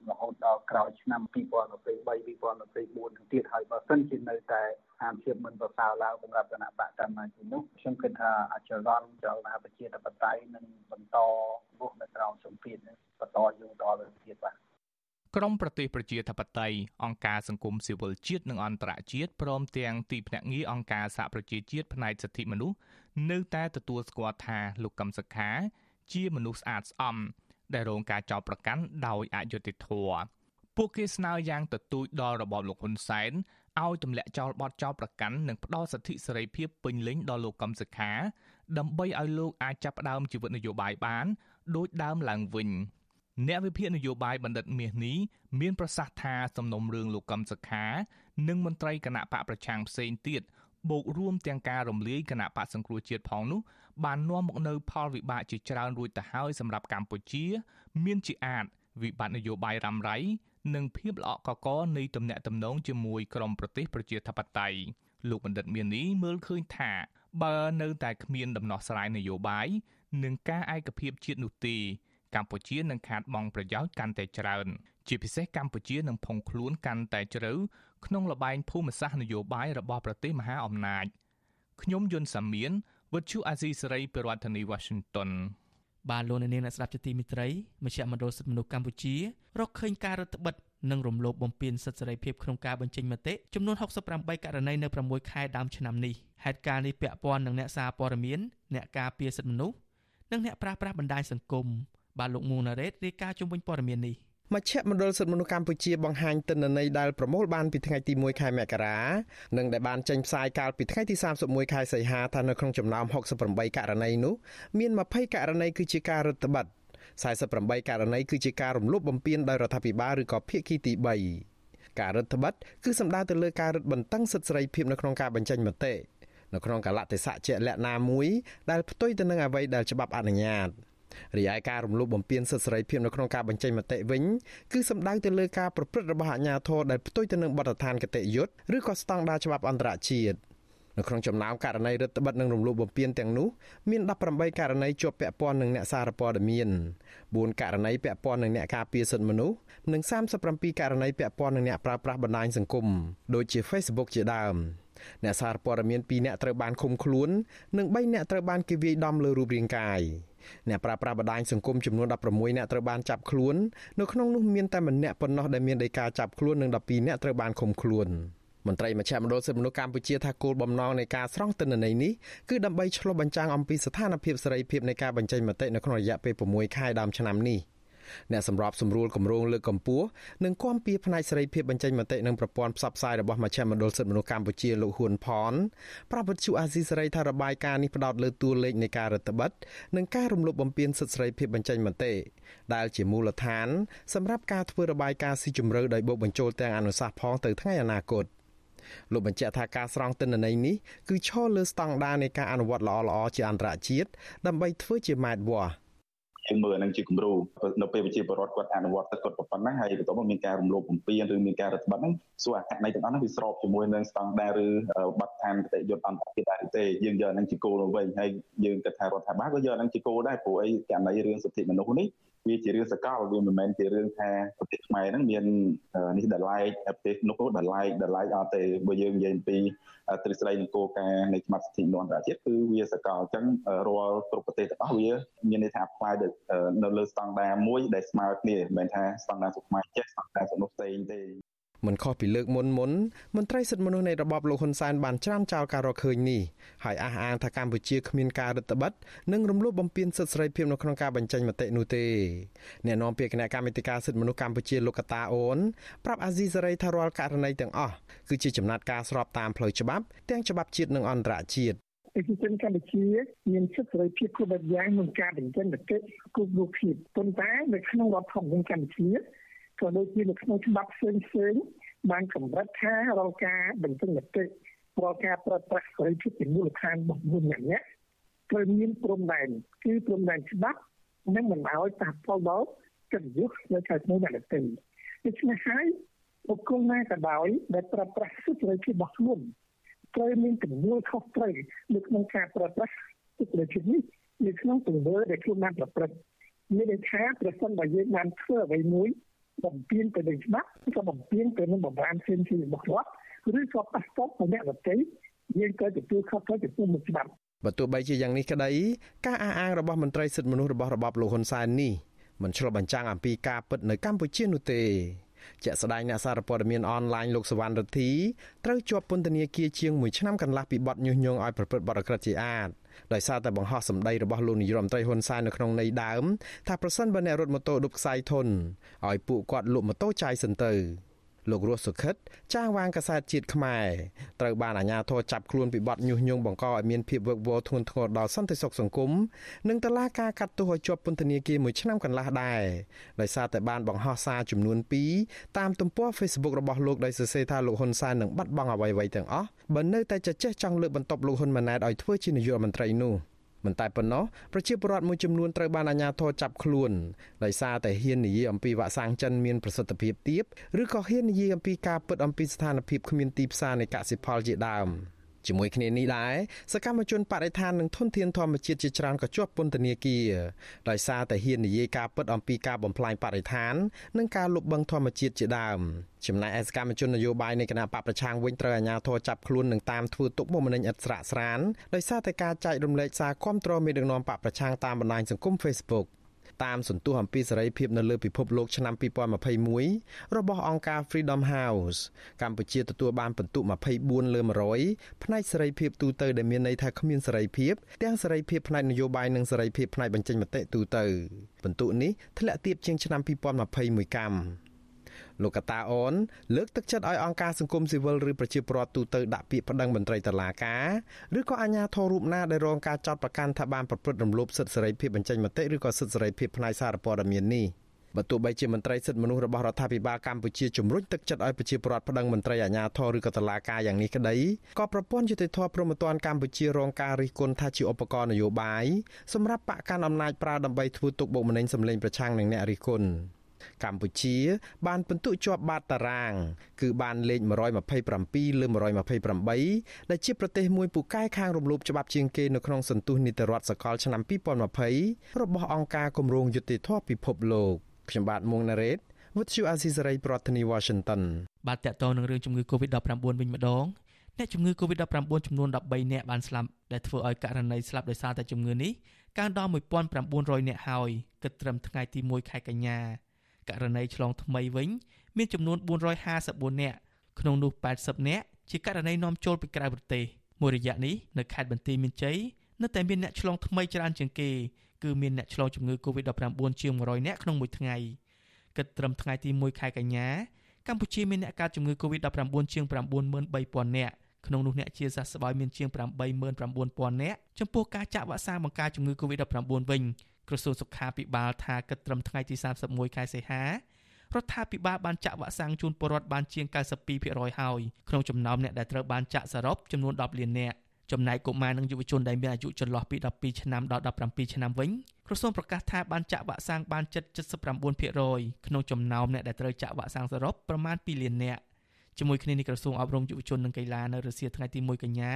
[SPEAKER 8] រហូតដល់ក្រោយឆ្នាំ2023 2024ទៅទៀតហើយបើសិនជានៅតែស្ថានភាពមិនប្រសើរឡើងសម្រាប់គណៈបកកម្មាជំនុំខ្ញុំគិតថាអចលនចលនាប្រជាធិបតេយ្យនឹងបន្តរស់នៅក្រោមសម្ពាធបន្តយូរដល់ទៅទៀតបាទ
[SPEAKER 1] ក្រមប្រទេសប្រជាធិបតេយ្យអង្គការសង្គមស៊ីវិលជាតិនិងអន្តរជាតិព្រមទាំងទីភ្នាក់ងារអង្គការសហប្រជាជាតិផ្នែកសិទ្ធិមនុស្សនៅតែទទួលស្គាល់ថាលោកកឹមសុខា ជាមនុស្សស្អាតស្អំដែលរងការចោទប្រកាន់ដោយអយុត្តិធម៌ពួកគេស្នើយ៉ាងទទូចដល់របបលោកហ៊ុនសែនឲ្យទម្លាក់ចោលបទចោទប្រកាន់និងផ្ដល់សិទ្ធិសេរីភាពពេញលេញដល់លោកកឹមសុខា ដើម្បីឲ្យលោកអាចចាប់ផ្ដើមជីវិតនយោបាយបាន ដូចដើមឡើងវិញ។ អ្នកវិភាគនយោបាយបណ្ឌិតមាសនេះមានប្រសាសន៍ថាសំណុំរឿងលោកកឹមសុខា និងមន្ត្រីគណៈបកប្រឆាំងផ្សេងទៀតបូករួមទាំងការរំលាយគណៈបកសង្គ្រោះជាតិផងនោះបាននាំមកនៅផលវិបាកជាច្រើនរួចទៅហើយសម្រាប់កម្ពុជា មានជាអាចវិបត្តិនយោបាយរ៉ាំរ៉ៃនិងភាពល្អក់កកនៃទំនាក់ទំនងជាមួយក្រមប្រទេសប្រជាធិបតេយ្យលោកបណ្ឌិតមាននេះមើលឃើញថាបើនៅតែគ្មានដំណោះស្រាយនយោបាយនិងការឯកភាពជាតិនោះទេ កម្ពុជានឹងខាតបង់ប្រយោជន៍កាន់តែច្រើនជាពិសេសកម្ពុជានឹងផុងខ្លួនកាន់តែជ្រៅក្នុងលបែងភូមិសាស្ត្រនយោបាយរបស់ប្រទេសមហាអំណាចខ្ញុំយុនសាមៀនវិទ្យុអាស៊ីសេរីពីរដ្ឋធានី Washington
[SPEAKER 4] បាទលោកអ្នកនាងអ្នកស្ដាប់ជាទីមេត្រីមជ្ឈមណ្ឌលសិទ្ធិមនុស្សកម្ពុជារកឃើញការរដ្ឋបិទនិងរំលោភបំពានសិទ្ធិសេរីភាពក្នុងការបញ្ចេញមតិចំនួន68ករណីនៅ6ខែដើមឆ្នាំនេះហេតុការណ៍នេះពាក់ព័ន្ធនឹងអ្នកសារព័ត៌មានអ្នកការពារសិទ្ធិមនុស្សនិងអ្នកប្រាស្រ័យបណ្ដាញសង្គម បាទលោកមួងណារ៉េតរាយការណ៍ជុំវិញព័ត៌មាននេះ
[SPEAKER 9] មជ្ឈមណ្ឌលសិទ្ធិមនុស្សកម្ពុជាបង្ហាញទិន្នន័យដែលប្រមូលបានពីថ្ងៃទី1ខែមករានិងដែលបានចេញផ្សាយកាលពីថ្ងៃទី31ខែសីហាថានៅក្នុងចំណោម68ករណីនោះមាន20ករណីគឺជាការរឹតបន្តឹង48ករណីគឺជាការរំលោភបំពានដោយរដ្ឋាភិបាលឬក៏ភាគីទី3ការរឹតបន្តឹងគឺសំដៅទៅលើការរឹតបន្តឹងសិទ្ធិសេរីភាពនៅក្នុងការបញ្ចេញមតិនៅក្នុងកលៈទេសៈជាក់លាក់ណាមួយដែលផ្ទុយទៅនឹងអ្វីដែលច្បាប់អនុញ្ញាត រីឯការរំលោភបំពានសិទ្ធិសេរីភាពនៅក្នុងការបញ្ចេញមតិវិញគឺសំដៅទៅលើការប្រព្រឹត្តរបស់អាជ្ញាធរដែលផ្ទុយទៅនឹងបទដ្ឋានគតិយុត្តឬក៏ស្តង់ដារច្បាប់អន្តរជាតិនៅក្នុងចំណោមករណីរដ្ឋបិទនិងរំលោភបំពានទាំងនោះមាន18ករណីជាប់ពាក់ព័ន្ធនឹងអ្នកសារព័ត៌មាន4ករណីពាក់ព័ន្ធនឹងអ្នកការពារសិទ្ធិមនុស្សនិង37ករណីពាក់ព័ន្ធនឹងអ្នកប្រើប្រាស់បណ្ដាញសង្គមដូចជា Facebook ជាដើមអ្នកសារព័ត៌មាន2អ្នកត្រូវបានឃុំខ្លួននិង3អ្នកត្រូវបានគេវាយដំលើរូបរាងកាយ អ្នកប្រើប្រាស់បណ្ដាញសង្គមចំនួន16អ្នកត្រូវបានចាប់ខ្លួននៅក្នុងនោះមានតែម្នាក់ប៉ុណ្ណោះដែលមានដីកាចាប់ខ្លួននិង12អ្នកត្រូវបានឃុំខ្លួន។មន្ត្រីមជ្ឈមណ្ឌលសិទ្ធិមនុស្សកម្ពុជាថាគោលបំណងនៃការស្រង់ទិន្នន័យនេះគឺដើម្បីឆ្លុះបញ្ចាំងអំពីស្ថានភាពសេរីភាពនៃការបញ្ចេញមតិនៅក្នុងរយៈពេល6ខែដើមឆ្នាំនេះ អ្នកសម្របសម្រួលគម្រោងលើកកម្ពស់និងគាំពៀផ្នែកសេរីភាពបញ្ចេញមតិនិងប្រព័ន្ធផ្សព្វផ្សាយរបស់មជ្ឈមណ្ឌលសិទ្ធិមនុស្សកម្ពុជាលោកហ៊ុនផនប្រាប់វិទ្យុអាស៊ីសេរីថារបាយការណ៍នេះផ្ដោតលើតួលេខនៃការរដ្ឋបិទនិងការរំលោភបំពានសិទ្ធិសេរីភាពបញ្ចេញមតិដែលជាមូលដ្ឋានសម្រាប់ការធ្វើរបាយការណ៍ស៊ីជម្រៅដោយបូកបញ្ចូលទាំងអនុសាសន៍ផងទៅថ្ងៃអនាគត។លោកបញ្ជាក់ថាការស្រង់ទិន្នន័យនេះគឺឈរលើស្តង់ដារនៃការអនុវត្តល្អៗជាអន្តរជាតិដើម្បីធ្វើជាម៉ែត្រវាស់
[SPEAKER 10] យើងមើលនឹងជាគំរូនៅពេលវិជាបរដ្ឋគាត់អនុវត្តទៅគាត់ប៉ុណ្ណឹងហើយបន្ទាប់មកមានការរំលោភបំពានឬមានការរដ្ឋបတ်ហ្នឹងសួរអកណីទាំងអស់ហ្នឹងវាស្របជាមួយនឹងស្តង់ដារឬបទដ្ឋានគតិយុត្តអន្តរជាតិដែរទេយើងយកហ្នឹងជាគោលទៅវិញហើយយើងគិតថារដ្ឋាភិបាលក៏យកហ្នឹងជាគោលដែរព្រោះអីករណីរឿងសិទ្ធិមនុស្សនេះ វាជារឿងសកលវាមិនមែនជារឿងថាប្រទេសខ្មែរហ្នឹងមាននេះដល់ឡែកប្រទេសនោះដល់ឡែកដល់ឡែកអត់ទេបើយើងនិយាយអំពីទ្រឹស្ដីនគរការនៃច្បាប់សិទ្ធិមនុស្សអន្តរជាតិគឺវាសកលអញ្ចឹងរាល់គ្រប់ប្រទេសទាំងអស់វាមានន័យថា apply នៅលើស្តង់ដារមួយដែលស្មើគ្នាមិនមែនថាស្តង់ដារសុខខ្មែរចេះស្តង់ដារសុខនោះផ្សេងទេ
[SPEAKER 9] មិនខុសពីលើកមុនមុនមន្ត្រីសិទ្ធិមនុស្សនៃរបបលោកហ៊ុនសែនបានច្រានចោលការរកឃើញនេះហើយអះអាងថាកម្ពុជាគ្មានការរដ្ឋបတ်និងរំលោភបំពានសិទ្ធិសេរីភាពនៅក្នុងការបញ្ចេញមតិនោះទេអ្នកនាំពាក្យគណៈកម្មាធិការសិទ្ធិមនុស្សកម្ពុជាលោកកតាអូនប្រាប់អាស៊ីសេរីថារាល់ករណីទាំងអស់គឺជាចំណាត់ការស្របតាមផ្លូវច្បាប់ទាំងច្បាប់ជាតិនិងអន្តរជាតិ
[SPEAKER 11] ប្រជាជនកម្ពុជាមានសិទ្ធិសេរីភាពគ្រប់បែបយ៉ាងក្នុងការបញ្ចេញមតិគ្រប់រូបភាពប៉ុន្តែនៅក្នុងរដ្ឋធម្មនុញ្ញកម្ពុជា ក៏ដូចជានៅក្នុងច្បាប់ផ្សេងផ្សេងបានកម្រិតថារាល់ការបញ្ចេញមតិរាល់ការប្រើប្រាស់សេរីភាពជាមូលដ្ឋានរបស់មនុស្សម្នាក់ត្រូវមានព្រំដែនគឺព្រំដែនច្បាប់និងមិនឲ្យប៉ះពាល់ដល់កិត្តិយសនៃការធ្វើអ្នកដទៃដូច្នេះហើយបុគ្គលណាក៏ដោយដែលប្រើប្រាស់សិទ្ធិសេរីភាពរបស់ខ្លួនត្រូវមានទំនួលខុសត្រូវនៅក្នុងការប្រើប្រាស់សិទ្ធិសេរីភាពនេះនៅក្នុងទង្វើដែលខ្លួនបានប្រព្រឹត្តមានន័យថាប្រសិនបើយើងបានធ្វើអ្វីមួយ បំពេញទៅនឹងច្បាប់ក៏បំពេញទៅនឹងបំរាមផ្សេងៗរបស់រដ្ឋឬក៏ប៉ះពាល់ទៅអ្នកដទៃយើងត្រូវទទួលខុសត្រូវចំពោះមុខច្បាប់
[SPEAKER 9] បើទោះបីជាយ៉ាងនេះក្តីការអះអាងរបស់មន្ត្រីសិទ្ធិមនុស្សរបស់របបលោកហ៊ុនសែននេះមិនឆ្លុះបញ្ចាំងអំពីការពិតនៅកម្ពុជានោះទេជាក់ស្ដែងអ្នកសារព័ត៌មានអនឡាញលោកសវណ្ណរិទ្ធីត្រូវជាប់ពន្ធនាគារជាង1ឆ្នាំកន្លះពីបទញុះញង់ឲ្យប្រព្រឹត្តបទអក្រក់ជាអាត ដោយសារតែបង្ហោះសម្ដីរបស់លោកនាយរដ្ឋមន្ត្រីហ៊ុនសែននៅក្នុងន័យដើមថាប្រសិនបើអ្នករត់ម៉ូតូដប់ខ្សែធនឲ្យពួកគាត់លក់ម៉ូតូចាយសិនទៅ លោករស់សុខិត ចាស់វាងកាសែតជាតិខ្មែរត្រូវបានអាជ្ញាធរចាប់ខ្លួនពីបទញុះញង់បង្កឲ្យមានភាពវឹកវរធ្ងន់ធ្ងរដល់សន្តិសុខសង្គមនិងតឡាការកាត់ទោសឲ្យជាប់ពន្ធនាគារមួយឆ្នាំកន្លះដែរដោយសារតែបានបង្ហោះសារចំនួន2តាមទំព័រ Facebook របស់លោកដោយសរសេរថាលោកហ៊ុនសែននឹងបាត់បង់អ្វីៗទាំងអស់បើនៅតែចេះចង់លើកបន្ទប់លោកហ៊ុនម៉ាណែតឲ្យធ្វើជានាយករដ្ឋមន្ត្រីនោះ។ មិនតែប៉ុណ្ណោះប្រជាពលរដ្ឋមួយចំនួនត្រូវបានអាជ្ញាធរចាប់ខ្លួនដោយសារតែហ៊ាននិយាយអំពីវ៉ាក់សាំងចិនមានប្រសិទ្ធភាពទាបឬក៏ហ៊ាននិយាយអំពីការពិតអំពីស្ថានភាពគ្មានទីផ្សារនៃកសិផលជាដើម។ ជាមួយគ្នានេះដែរសកម្មជនបរិស្ថាននិងធនធានធម្មជាតិជាច្រើនក៏ជាប់ពន្ធនាគារដោយសារតែហ៊ាននិយាយការពិតអំពីការបំផ្លាញបរិស្ថាន និងការលុបបង្ខំធម្មជាតិជាដើមចំណែកឯសកម្មជននយោបាយនៃគណៈបកប្រឆាំងវិញត្រូវអាជ្ញាធរចាប់ខ្លួននិងតាមធ្វើទុកបុកម្នេញឥតស្រាកស្រានដោយសារតែការចែករំលែកសារគាំទ្រមេដឹកនាំបកប្រឆាំងតាមបណ្ដាញសង្គម Facebook តាមសន្ទុះអំពីសេរីភាពនៅលើពិភពលោកឆ្នាំ2021របស់អង្គការ Freedom House កម្ពុជាទទួលបានពិន្ទុ24លើ100ផ្នែកសេរីភាពទូទៅដែលមានន័យថាគ្មានសេរីភាពទាំងសេរីភាពផ្នែកនយោបាយនិងសេរីភាពផ្នែកបញ្ចេញមតិទូទៅពិន្ទុនេះធ្លាក់ទាបជាងឆ្នាំ2021កម្ម លោកកតាអូនលើកទឹកចិត្តឲ្យអង្គការសង្គមស៊ីវិលឬប្រជាពលរដ្ឋទូទៅដាក់ពាក្យប្តឹងមន្ត្រីតុលាការឬក៏អាជ្ញាធររូបណាដែលរងការចោទប្រកាន់ថាបានប្រព្រឹត្តរំលោភសិទ្ធិសេរីភាពបញ្ចេញមតិឬក៏សិទ្ធិសេរីភាពផ្នែកសារព័ត៌មាននេះបើទោះបីជាមន្ត្រីសិទ្ធិមនុស្សរបស់រដ្ឋាភិបាលកម្ពុជាជំរុញទឹកចិត្តឲ្យប្រជាពលរដ្ឋប្តឹងមន្ត្រីអាជ្ញាធរឬក៏តុលាការយ៉ាងនេះក្តីក៏ប្រព័ន្ធយុតិធធព្រមត្តនកម្ពុជារងការរិះគន់ថាជាឧបករណ៍នយោបាយសម្រាប់បកកាន់អំណាចប្រើដើម្បីធ្វើទុកបុកម្នេញសម្លេងប្រឆាំងនឹងអ្នករិះគន់ កម្ពុជា បានពិន្ទុជាប់បាតតារាង គឺបានលេខ127លើ128ដែលជាប្រទេសមួយពូកែខាងរំលោភច្បាប់ជាងគេនៅក្នុងសន្ទុះនីតិរដ្ឋសកលឆ្នាំ2020របស់អង្គការគម្រោងយុតិធធពិភពលោកខ្ញុំបាទមួងណារ៉េត With you Azisari ប្រធានាទី Washington
[SPEAKER 4] បាទតកតងនឹងរឿងជំងឺ Covid-19 វិញម្ដងអ្នកជំងឺ Covid-19 ចំនួន13នាក់បានស្លាប់ដែលធ្វើឲ្យករណីស្លាប់ដោយសារតែជំងឺនេះកើនដល់1900នាក់ហើយគិតត្រឹមថ្ងៃទី1ខែកញ្ញា ករណីឆ្លងថ្មីវិញមានចំនួន454នាក់ក្នុងនោះ80នាក់ជាករណីនាំចូលពីក្រៅប្រទេសមួយរយៈនេះនៅខេត្តបន្ទាយមានជ័យនៅតែមានអ្នកឆ្លងថ្មីច្រើនជាងគេគឺមានអ្នកឆ្លងជំងឺ Covid-19 ជាង100នាក់ក្នុងមួយថ្ងៃគិតត្រឹមថ្ងៃទី1ខែកញ្ញាកម្ពុជាមានអ្នកកើតជំងឺ Covid-19 ជាង93000នាក់ក្នុងនោះអ្នកជាសះស្បើយមានជាង89000នាក់ចំពោះការចាក់វ៉ាក់សាំងបង្ការជំងឺ Covid-19 វិញ ក្រសួងសុខាភិបាលថាគិតត្រឹមថ្ងៃទី31ខែសីហារដ្ឋាភិបាលបានចាក់វ៉ាក់សាំងជូនពលរដ្ឋបានជាង92%ហើយក្នុងចំណោមអ្នកដែលត្រូវបានចាក់សរុបចំនួន10លាននាក់ចំណែកកុមារនិងយុវជនដែលមានអាយុចន្លោះពី12ឆ្នាំដល់17ឆ្នាំវិញក្រសួងប្រកាសថាបានចាក់វ៉ាក់សាំងបានជិត79%ក្នុងចំណោមអ្នកដែលត្រូវចាក់វ៉ាក់សាំងសរុបប្រមាណ2លាននាក់ជាមួយគ្នានេះក្រសួងអប់រំយុវជននិងកីឡានៅរសៀលថ្ងៃទី1កញ្ញា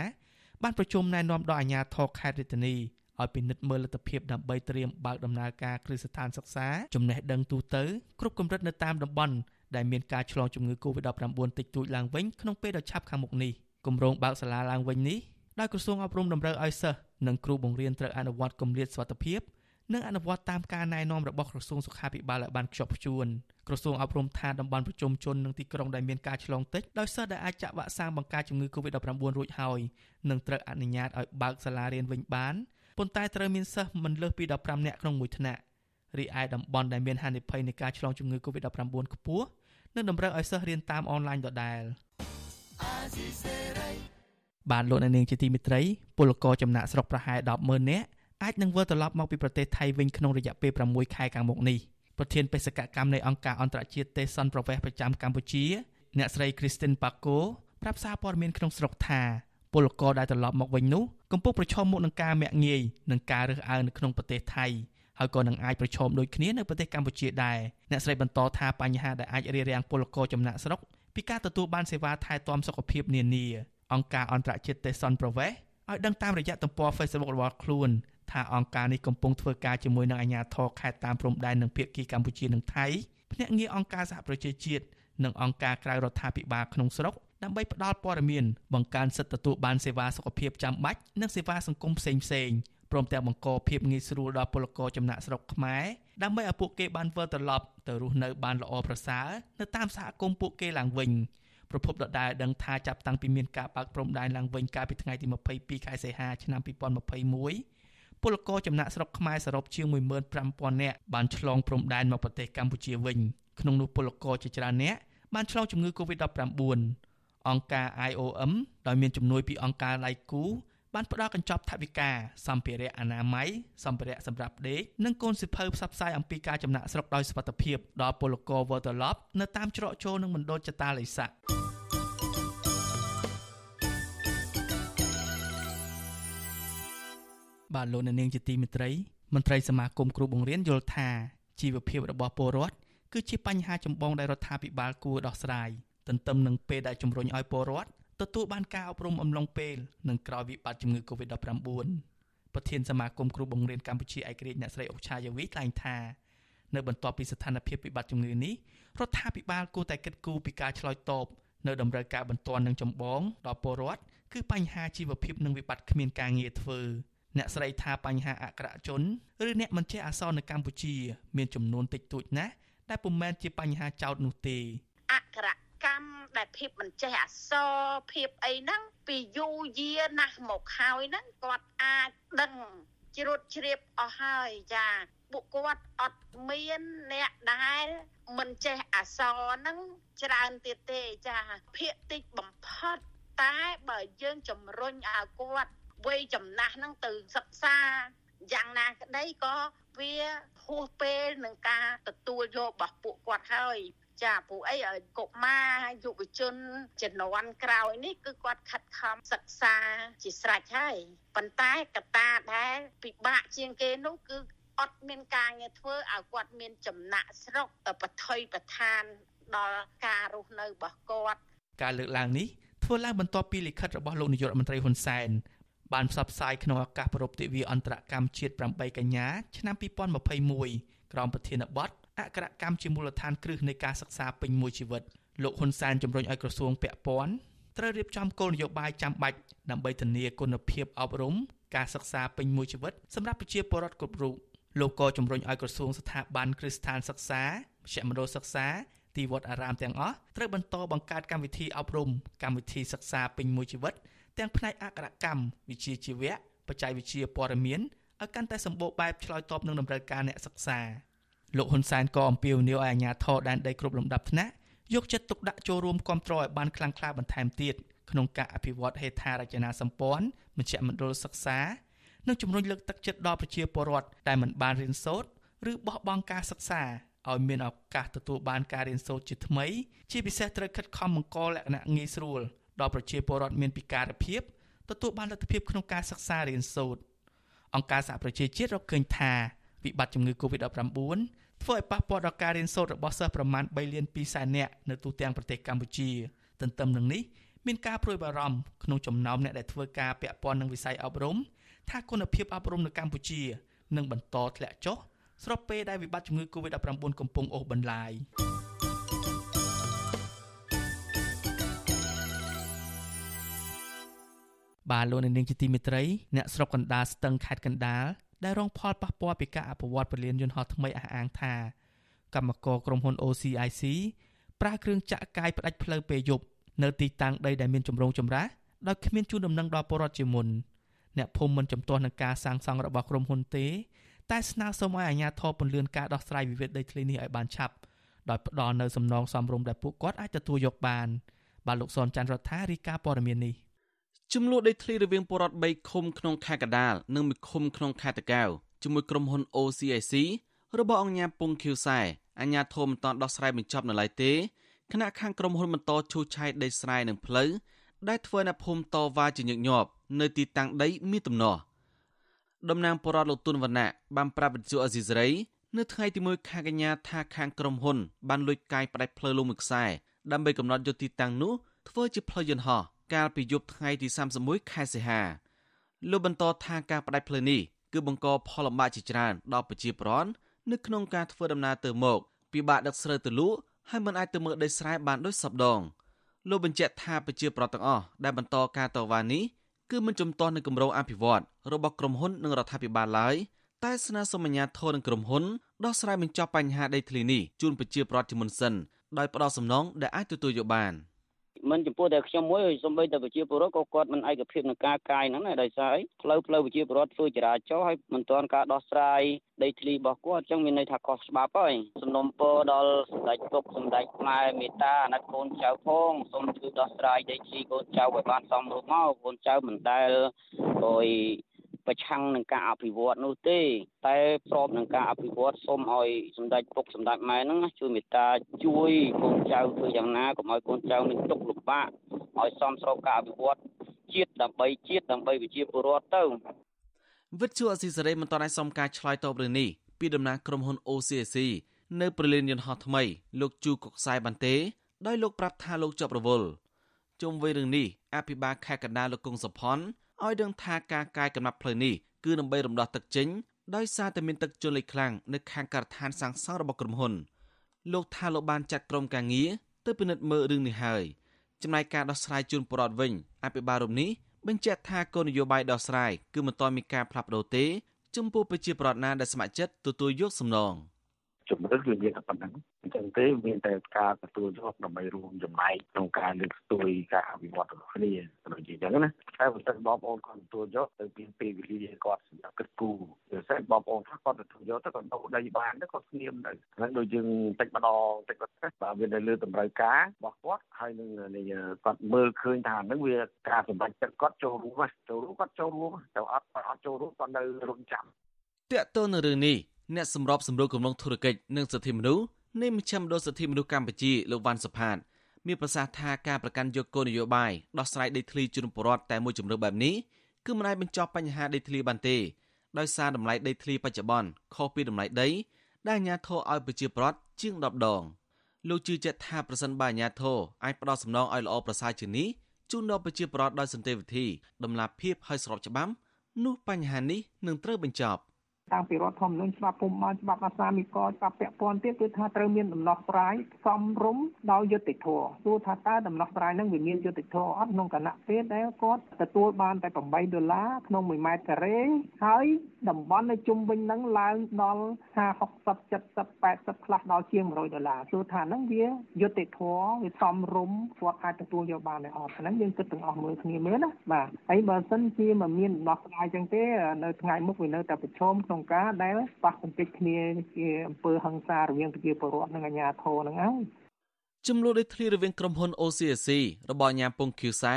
[SPEAKER 4] បានប្រជុំណែនាំដល់អាជ្ញាធរខេត្តរាជធានី ឲ្យពិនិត្យមើលលទ្ធភាពដើម្បីត្រៀមបើកដំណើរការគ្រឹះស្ថានសិក្សាចំណេះដឹងទូទៅគ្រប់កម្រិតនៅតាមតំបន់ដែលមានការឆ្លងជំងឺ Covid-19 តិចតួចឡើងវិញក្នុងពេលដ៏ឆាប់ខាងមុខនេះគម្រោងបើកសាលាឡើងវិញនេះដោយក្រសួងអប់រំតម្រូវឲ្យសិស្សនិងគ្រូបង្រៀនត្រូវអនុវត្តគម្លាតសុវត្ថិភាពនិងអនុវត្តតាមការណែនាំរបស់ក្រសួងសុខាភិបាលឲ្យបានខ្ជាប់ខ្ជួនក្រសួងអប់រំថាតំបន់ប្រជុំជននិងទីក្រុងដែលមានការឆ្លងតិចដោយសិស្សដែលអាចចាក់វ៉ាក់សាំងបង្ការជំងឺ Covid-19 រួចហើយនឹងត្រូវអនុញ្ញាតឲ្យបើកសាលារៀនវិញបាន ប៉ុន្តែត្រូវមានសិស្សមិនលើសពី15នាក់ក្នុងមួយថ្នាក់រីឯតំបន់ដែលមានហានិភ័យនៃការឆ្លងជំងឺ Covid-19 ខ្ពស់នឹងតម្រូវឲ្យសិស្សរៀនតាមអនឡាញដដែលបានលោកនាងជាទីមេត្រីពលករចំណាក់ស្រុកប្រហែល100000នាក់អាចនឹងវិលត្រឡប់មកពីប្រទេសថៃវិញក្នុងរយៈពេល6ខែខាងមុខនេះប្រធានបេសកកម្មនៃអង្គការអន្តរជាតិទេសនប្រវេសប្រចាំកម្ពុជា អ្នកស្រី Christine Paco ប្រាប់សារព័ត៌មានក្នុងស្រុកថា ពលករដែលត្រឡប់មកវិញនោះកំពុងប្រឈមមុខនឹងការមាក់ងាយនិងការរើសអើងនៅក្នុងប្រទេសថៃហើយក៏នឹងអាចប្រឈមដូចគ្នានៅប្រទេសកម្ពុជាដែរអ្នកស្រីបន្តថាបញ្ហាដែលអាចរារាំងពលករចំណាក់ស្រុកពីការទទួលបានសេវាថែទាំសុខភាពនានាអង្គការអន្តរជាតិទេសនប្រវេសឲ្យដឹងតាមរយៈទំព័រ Facebook របស់ខ្លួនថាអង្គការនេះកំពុងធ្វើការជាមួយនឹងអាជ្ញាធរខេត្តតាមព្រំដែននឹងភាគីកម្ពុជានិងថៃភ្នាក់ងារអង្គការសហប្រជាជាតិនិងអង្គការក្រៅរដ្ឋាភិបាលក្នុងស្រុក ដើម្បីផ្ដល់ព័ត៌មានបង្កើនសិទ្ធិទទួលបានសេវាសុខភាពចាំបាច់និងសេវាសង្គមផ្សេងផ្សេងព្រមទាំងបង្កភាពងាយស្រួលដល់ពលករចំណាក់ស្រុកខ្មែរដើម្បីឲ្យពួកគេបានវិលត្រឡប់ទៅរស់នៅបានល្អប្រសើរនៅតាមសហគមន៍ពួកគេឡើងវិញប្រពន្ធដដែលដឹងថាចាប់តាំងពីមានការបើកព្រំដែនឡើងវិញកាលពីថ្ងៃទី22ខែសីហាឆ្នាំ2021ពលករចំណាក់ស្រុកខ្មែរសរុបជាង15000នាក់បានឆ្លងព្រំដែនមកប្រទេសកម្ពុជាវិញក្នុងនោះពលករជាច្រើននាក់បានឆ្លងជំងឺ Covid-19 អង្គការ IOM ដោយមានជំនួយពីអង្គការដៃគូបានផ្ដល់កញ្ចប់ថវិកាសម្ភារៈអនាម័យសម្ភារៈសម្រាប់ដេកនិងកូនសិភៅផ្សព្វផ្សាយអំពីការចំណាក់ស្រុកដោយសុវត្ថិភាពដល់ពលករវត្តឡប់នៅតាមច្រកចូលនិងមណ្ឌលចតាល័យស័កបាទលោកនាងជាទីមេត្រីមន្ត្រីសមាគមគ្រូបង្រៀនយល់ថាជីវភាពរបស់ពលរដ្ឋគឺជាបញ្ហាចម្បងដែលរដ្ឋាភិបាលគួរដោះស្រាយ ទន្ទឹមនឹងពេលដែលជំរុញឲ្យពលរដ្ឋទទួលបានការអប់រំអំឡុងពេលនិងក្រោយវិបត្តិជំងឺ Covid-19 ប្រធានសមាគមគ្រូបង្រៀនកម្ពុជាឯករាជ្យអ្នកស្រីអុកឆាយាវីថ្លែងថានៅបន្ទាប់ពីស្ថានភាពវិបត្តិជំងឺនេះរដ្ឋាភិបាលគួរតែគិតគូរពីការឆ្លើយតបនៅតម្រូវការបន្ទាន់និងចម្បងដល់ពលរដ្ឋគឺបញ្ហាជីវភាពនិងវិបត្តិគ្មានការងារធ្វើអ្នកស្រីថាបញ្ហាអក្ខរជនឬអ្នកមិនចេះអក្សរនៅកម្ពុជា មានចំនួនតិចតួចណាស់ដែលពុំមែនជាបញ្ហាចោតនោះទេ
[SPEAKER 12] អក្ខរ កម្មដែលភាពមិនចេះអសរភាពអីហ្នឹងពីយូរយារណាស់មកហើយហ្នឹងគាត់អាចដឹងជ្រួតជ្រាបអស់ហើយចាពួកគាត់អត់មានអ្នកដែលមិនចេះអសរហ្នឹងច្រើនទៀតទេចាភាកតិចបំផុតតែបើយើងជំរុញឲ្យគាត់វ័យចំណាស់ហ្នឹងទៅសិក្សាយ៉ាងណាក្តីក៏វាហួសពេលនឹងការទទួលយករបស់ពួកគាត់ហើយ ចាព្រោះអីឲ្យកុមារយុវជនជំនាន់ក្រោយនេះគឺគាត់ខិតខំសិក្សាជាស្រេចហើយប៉ុន្តែកត្តាដែលពិបាកជាងគេនោះគឺអត់មានការងារធ្វើឲ្យគាត់មានចំណាក់ស្រុកបថុយបឋានដល់ការរស់នៅរបស់គាត់
[SPEAKER 4] ការលើកឡើងនេះធ្វើឡើងបន្ទាប់ពីលិខិតរបស់លោកនាយករដ្ឋមន្ត្រីហ៊ុនសែនបានផ្សព្វផ្សាយក្នុងឱកាសប្រពៃទិវាអន្តរកម្មជាតិ8កញ្ញាឆ្នាំ2021ក្រោមប្រធានបទ អក្សរកម្មជាមូលដ្ឋានគ្រឹះនៃការសិក្សាពេញមួយជីវិតលោកហ៊ុនសែនជំរុញឲ្យក្រសួងពាក់ព័ន្ធត្រូវរៀបចំគោលនយោបាយចាំបាច់ដើម្បីធានាគុណភាពអប់រំការសិក្សាពេញមួយជីវិតសម្រាប់ប្រជាពលរដ្ឋគ្រប់រូបលោកក៏ជំរុញឲ្យក្រសួងស្ថាប័នគ្រឹះស្ថានសិក្សាមជ្ឈមណ្ឌលសិក្សាទីវត្តអារាមទាំងអស់ត្រូវបន្តបង្កើតកម្មវិធីអប់រំកម្មវិធីសិក្សាពេញមួយជីវិត ទាំងផ្នែកអក្សរកម្មវិជ្ជាជីវៈបច្ចេកវិទ្យាព័ត៌មានឲ្យកាន់តែសម្បូរបែបឆ្លើយតបនឹងតម្រូវការអ្នកសិក្សា លោកហ៊ុនសែនក៏អំពាវនាវឲ្យអាជ្ញាធរដែនដីគ្រប់លំដាប់ថ្នាក់យកចិត្តទុកដាក់ចូលរួមគ្រប់គ្រងឲ្យបានខ្លាំងក្លាបន្ថែមទៀតក្នុងការអភិវឌ្ឍហេដ្ឋារចនាសម្ព័ន្ធមជ្ឈមណ្ឌលសិក្សានិងជំរុញលើកទឹកចិត្តដល់ប្រជាពលរដ្ឋដែលមិនបានរៀនសូត្រឬបោះបង់ការសិក្សាឲ្យមានឱកាសទទួលបានការរៀនសូត្រជាថ្មី ជាពិសេសត្រូវខិតខំបង្កលក្ខណៈងាយស្រួលដល់ប្រជាពលរដ្ឋមានពិការភាពទទួលបានលទ្ធភាពក្នុងការសិក្សារៀនសូត្រអង្គការសហប្រជាជាតិរកឃើញថាវិបត្តិជំងឺ Covid-19 ធ្វើឲ្យប៉ះពាល់ដល់ការរៀនសូត្ររបស់សិស្សប្រមាណ3លាន2សែននាក់នៅទូទាំងប្រទេសកម្ពុជាទន្ទឹមនឹងនេះមានការព្រួយបារម្ភក្នុងចំណោមអ្នកដែលធ្វើការពាក់ព័ន្ធនឹងវិស័យអប់រំថាគុណភាពអប់រំនៅកម្ពុជានឹងបន្តធ្លាក់ចុះស្របពេលដែលវិបត្តិជំងឺ Covid-19 កំពុងអូសបន្លាយបាទលោកនាងជាទីមេត្រីអ្នកស្រុកកណ្ដាលស្ទឹងខេត្តកណ្ដាល ដែលរងផលប៉ះពាល់ពីការអភិវឌ្ឍពលានយន្តហោះថ្មីអះអាងថាកម្មករក្រុមហ៊ុន OCIC ប្រើគ្រឿងចាក់កាយផ្ដាច់ផ្លូវពេលយប់នៅទីតាំងដីដែលមានចម្រងចម្រាស់ដោយគ្មានជូនដំណឹងដល់ពលរដ្ឋជាមុនអ្នកភូមិមិនចំទាស់នឹងការសាងសង់របស់ក្រុមហ៊ុនទេតែស្នើសុំឲ្យអាជ្ញាធរពន្យាការដោះស្រាយវិវាទដីធ្លីនេះឲ្យបានឆាប់ដោយផ្ដល់នៅសំណងសមរម្យដែលពួកគាត់អាចទទួលយកបានបាទលោកសនច័ន្ទរដ្ឋារីកាព័ត៌មាននេះ
[SPEAKER 13] ចំនួនដីធ្លីរវាងពលរដ្ឋ3ឃុំក្នុងខេត្តកដាលនិងមួយឃុំក្នុងខេត្តតាកែវជាមួយក្រុមហ៊ុន OCIC របស់អង្គញាពងខៀវសែអាញាធមមិនតាន់ដោះស្រាយបញ្ចប់នៅឡើយទេគណៈខាងក្រុមហ៊ុនបន្តឈូសឆាយដីស្រែនិងផ្លូវដែលធ្វើអ្នកភូមិតវ៉ាជាញឹកញាប់នៅទីតាំងដីមានទំនាស់តំណាងបរដ្ឋលោកទុនវណ្ណៈបានប្រាប់វិទ្យុអេស៊ីសេរីនៅថ្ងៃទី1ខែកញ្ញាថាខាងក្រុមហ៊ុនបានលួចកាយផ្ដាច់ផ្លូវលំមួយខ្សែដើម្បីកំណត់យុទ្ធទីតាំងនោះធ្វើជាផ្លូវយន្តហោះ កាលពីយប់ថ្ងៃទី31ខែសីហាលោកបន្តថាការផ្ដាច់ផ្លូវនេះគឺបង្កផលលំបាកជាច្រើនដល់ប្រជាពលរដ្ឋនៅក្នុងការធ្វើដំណើរទៅមកពិបាកដឹកស្រូវទៅលក់ហើយមិនអាចទៅមើលដីស្រែបានដូចសពដងលោកបញ្ជាក់ថាប្រជាពលរដ្ឋទាំងអស់ដែលបន្តការតវ៉ានេះគឺមិនជំទាស់នឹងគម្រោងអភិវឌ្ឍរបស់ក្រុមហ៊ុននិងរដ្ឋាភិបាលឡើយតែស្នើសុំអាជ្ញាធរនិងក្រុមហ៊ុនដោះស្រាយបញ្ចប់បញ្ហាដីធ្លីនេះជូនប្រជាពលរដ្ឋជាមុនសិនដោយផ្ដោតសំណងដែលអាចទទួលយកបាន។
[SPEAKER 14] មិនចំពោះតែខ្ញុំមួយសំបីតែប្រជាពលរដ្ឋក៏គាត់មិនឯកភាពនឹងការកាយហ្នឹងដែរដោយសារអីផ្លូវផ្លូវប្រជាពលរដ្ឋធ្វើចរាចរណ៍ហើយមិនទាន់ការដោះស្រាយដីធ្លីរបស់គាត់អញ្ចឹងមានន័យថាខុសច្បាប់ហើយសំណុំពរដល់សម្ដេចពុកសម្ដេចម៉ែមេតាអាណិតកូនចៅផងសូមជួយដោះស្រាយដីធ្លីកូនចៅឲ្យបានសមរម្យមកកូនចៅមិនដែលអុយ ប្រឆាំងនឹងការអភិវឌ្ឍនោះទេ តែស្របនឹងការអភិវឌ្ឍសូមឲ្យសម្ដេចពុកសម្ដេចម៉ែហ្នឹងជួយមេត្តាជួយកូនចៅធ្វើយ៉ាងណាកុំឲ្យកូនចៅនឹងទុកលំបាកឲ្យសមស្របការអភិវឌ្ឍជាតិដើម្បីជាតិដើម្បីប្រជាពលរដ្ឋទៅ
[SPEAKER 13] វិទ្យុអស៊ីសេរីមិនតន់ឲ្យសមការឆ្លើយតបរឿងនេះពីដំណាងក្រុមហ៊ុន OCC នៅប្រលានយន្តហោះថ្មី លោកជូកុកសាយបានទេដោយលោកប្រាប់ថាលោកជាប់រវល់ជុំវិញរឿងនេះអភិបាលខេត្តកណ្ដាលលោកគង់សុផុន ឲ្យដឹងថាការកាយកំណត់ផ្លូវនេះគឺដើម្បីរំដោះទឹកចេញដោយសារតែមានទឹកជន់លិចខ្លាំងនៅខាងការដ្ឋានសាងសង់របស់ក្រុមហ៊ុនលោកថាលោកបានចាត់ក្រុមការងារទៅពិនិត្យមើលរឿងនេះហើយចំណែកការដោះស្រាយជូនប្រវត្តិវិញអភិបាលរំនេះបញ្ជាក់ថាគោលនយោបាយដោះស្រាយគឺមិនទាន់មានការផ្លាស់ប្ដូរទេ ចំពោះប្រជាប្រដ្ឋណាដែលស្ម័គ្រចិត្តទទួលយកសំណង។
[SPEAKER 15] ជំរឿនគឺមានតែប៉ុណ្ណឹងអញ្ចឹងទេមានតែការទទួលយកដើម្បីរួមចំណែកក្នុងការលើកស្ទួយការអភិវឌ្ឍរបស់គ្នាដូចជាអញ្ចឹងណាតែបើសិនបងប្អូនគាត់ទទួលយកទៅមានពេលវេលាគាត់សម្រាប់គិតគូរបើសិនបងប្អូនថាគាត់ទទួលយកទៅគាត់ដូរដីបានទៅគាត់ស្ងៀមទៅហ្នឹងដូចយើងតិចម្ដងតិចគាត់បើវានៅលើតម្រូវការរបស់គាត់ហើយនឹងគាត់មើលឃើញថាហ្នឹងវាការសម្រេចចិត្តគាត់ចូលរួមចូលរួមគាត់ចូលរួមទៅអត់គាត់អត់ចូលរួមគាត់នៅរងចាំ
[SPEAKER 13] តាក់ទងនឹងរឿងនេះ អ្នកសម្របសម្រួលគម្រោងធុរកិច្ចនិងសិទ្ធិមនុស្សនៃមជ្ឈមណ្ឌលសិទ្ធិមនុស្សកម្ពុជាលោកវ៉ាន់សុផាតមានប្រសាសន៍ថាការប្រកាន់យកគោលនយោបាយដោះស្រាយដីធ្លីជូនពលរដ្ឋតែមួយជំរឿបែបនេះគឺមិនអាចបញ្ចប់បញ្ហាដីធ្លីបានទេដោយសារតម្លៃដីធ្លីបច្ចុប្បន្នខុសពីតម្លៃដីដែលអាជ្ញាធរឲ្យប្រជាពលរដ្ឋជាង10ដងលោកជឿជាក់ថាប្រសិនបើអាជ្ញាធរអាចផ្ដល់សំណងឲ្យល្អប្រសើរជាងនេះជូនដល់ប្រជាពលរដ្ឋដោយសន្តិវិធីដំណាភៀបឲ្យស្របច្បាប់នោះបញ្ហានេះនឹងត្រូវបញ្ចប់។
[SPEAKER 11] តាំងពីរដ្ឋធម្មនុញ្ញច្បាប់ពុំបានច្បាប់អាសាមីកច្បាប់ពាក់ព័ន្ធទៀតគឺថាត្រូវមានដំណោះស្រាយសមរម្យដោយយុត្តិធម៌ទោះថាតើដំណោះស្រាយនឹងវាមានយុត្តិធម៌អត់ក្នុងគណៈពេលដែលគាត់ទទួលបានតែ8ដុល្លារក្នុង1ម៉ែត្រការ៉េហើយ តំបន់នៅជុំវិញនឹងឡើងដល់50 60 70 80ខ្លះដល់ជាង100ដុល្លារទោះថានឹងវាយុត្តិធម៌វាសមរម្យគាត់អាចទទួលយកបានដែរអត់ហ្នឹងយើងគិតទាំងអស់មើលគ្នាមើលណាបាទហើយបើសិនជាមិនមានដំណោះស្រាយចឹងទេនៅថ្ងៃមុខវានៅតែប្រឈមក្នុងការដែលប៉ះទង្គិចគ្នាជាអំពើហិង្សារវាងប្រជាពលរដ្ឋនិងអាជ្ញាធរហ្នឹងហើយ
[SPEAKER 13] ចំនួនដីធ្លីរវាងក្រុមហ៊ុន OCSC របស់អាញាពងឃីវសែ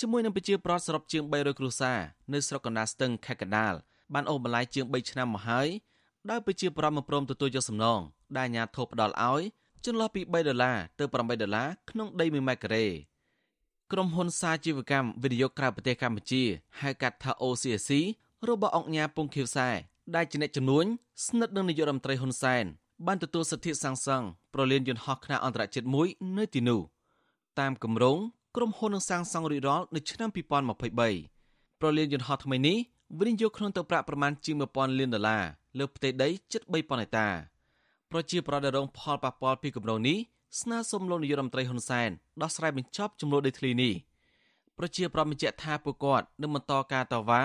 [SPEAKER 13] ជាមួយនឹងប្រជាប្រដ្ឋសរុបជាង300គ្រួសារនៅស្រុកកណ្ដាលស្ទឹងខេត្តកណ្ដាល បានអូសបន្លាយជាង3ឆ្នាំមកហើយដោយប្រជាប្រដ្ឋមិនព្រមទទួលយកសំណងដែលអាញាធិបផ្ដល់ឲ្យចន្លោះពី3ដុល្លារទៅ8ដុល្លារក្នុងដី1ម៉ែត្រការ៉េក្រុមហ៊ុនសាជីវកម្មវិនិយោគក្រៅប្រទេសកម្ពុជាហៅកាត់ថា OCSC របស់អង្គញាពងខៀវសែដែលជាអ្នកជំនួញស្និទ្ធនឹងនាយករដ្ឋមន្ត្រីហ៊ុនសែនបានទទួលសិទ្ធិសាងសង់ប្រលានយន្តហោះខ្នាតអន្តរជាតិមួយនៅទីនោះតាមគម្រោងក្រុមហ៊ុននឹងសាងសង់រួចរាល់នៅឆ្នាំ2023ប្រលានយន្តហោះថ្មីនេះ វិនិយោគក្នុងទឹកប្រាក់ប្រមាណជាង1000លានដុល្លារលើផ្ទៃដីជិត3000ហិកតាប្រជាប្រដ្ឋដែលរងផលប៉ះពាល់ពីគម្រោងនេះស្នើសុំលោកនាយករដ្ឋមន្ត្រីហ៊ុនសែនដោះស្រាយបញ្ចប់ចំនួនដីធ្លីនេះប្រជាប្រដ្ឋបញ្ជាក់ថាពួកគាត់នឹងបន្តការតវ៉ា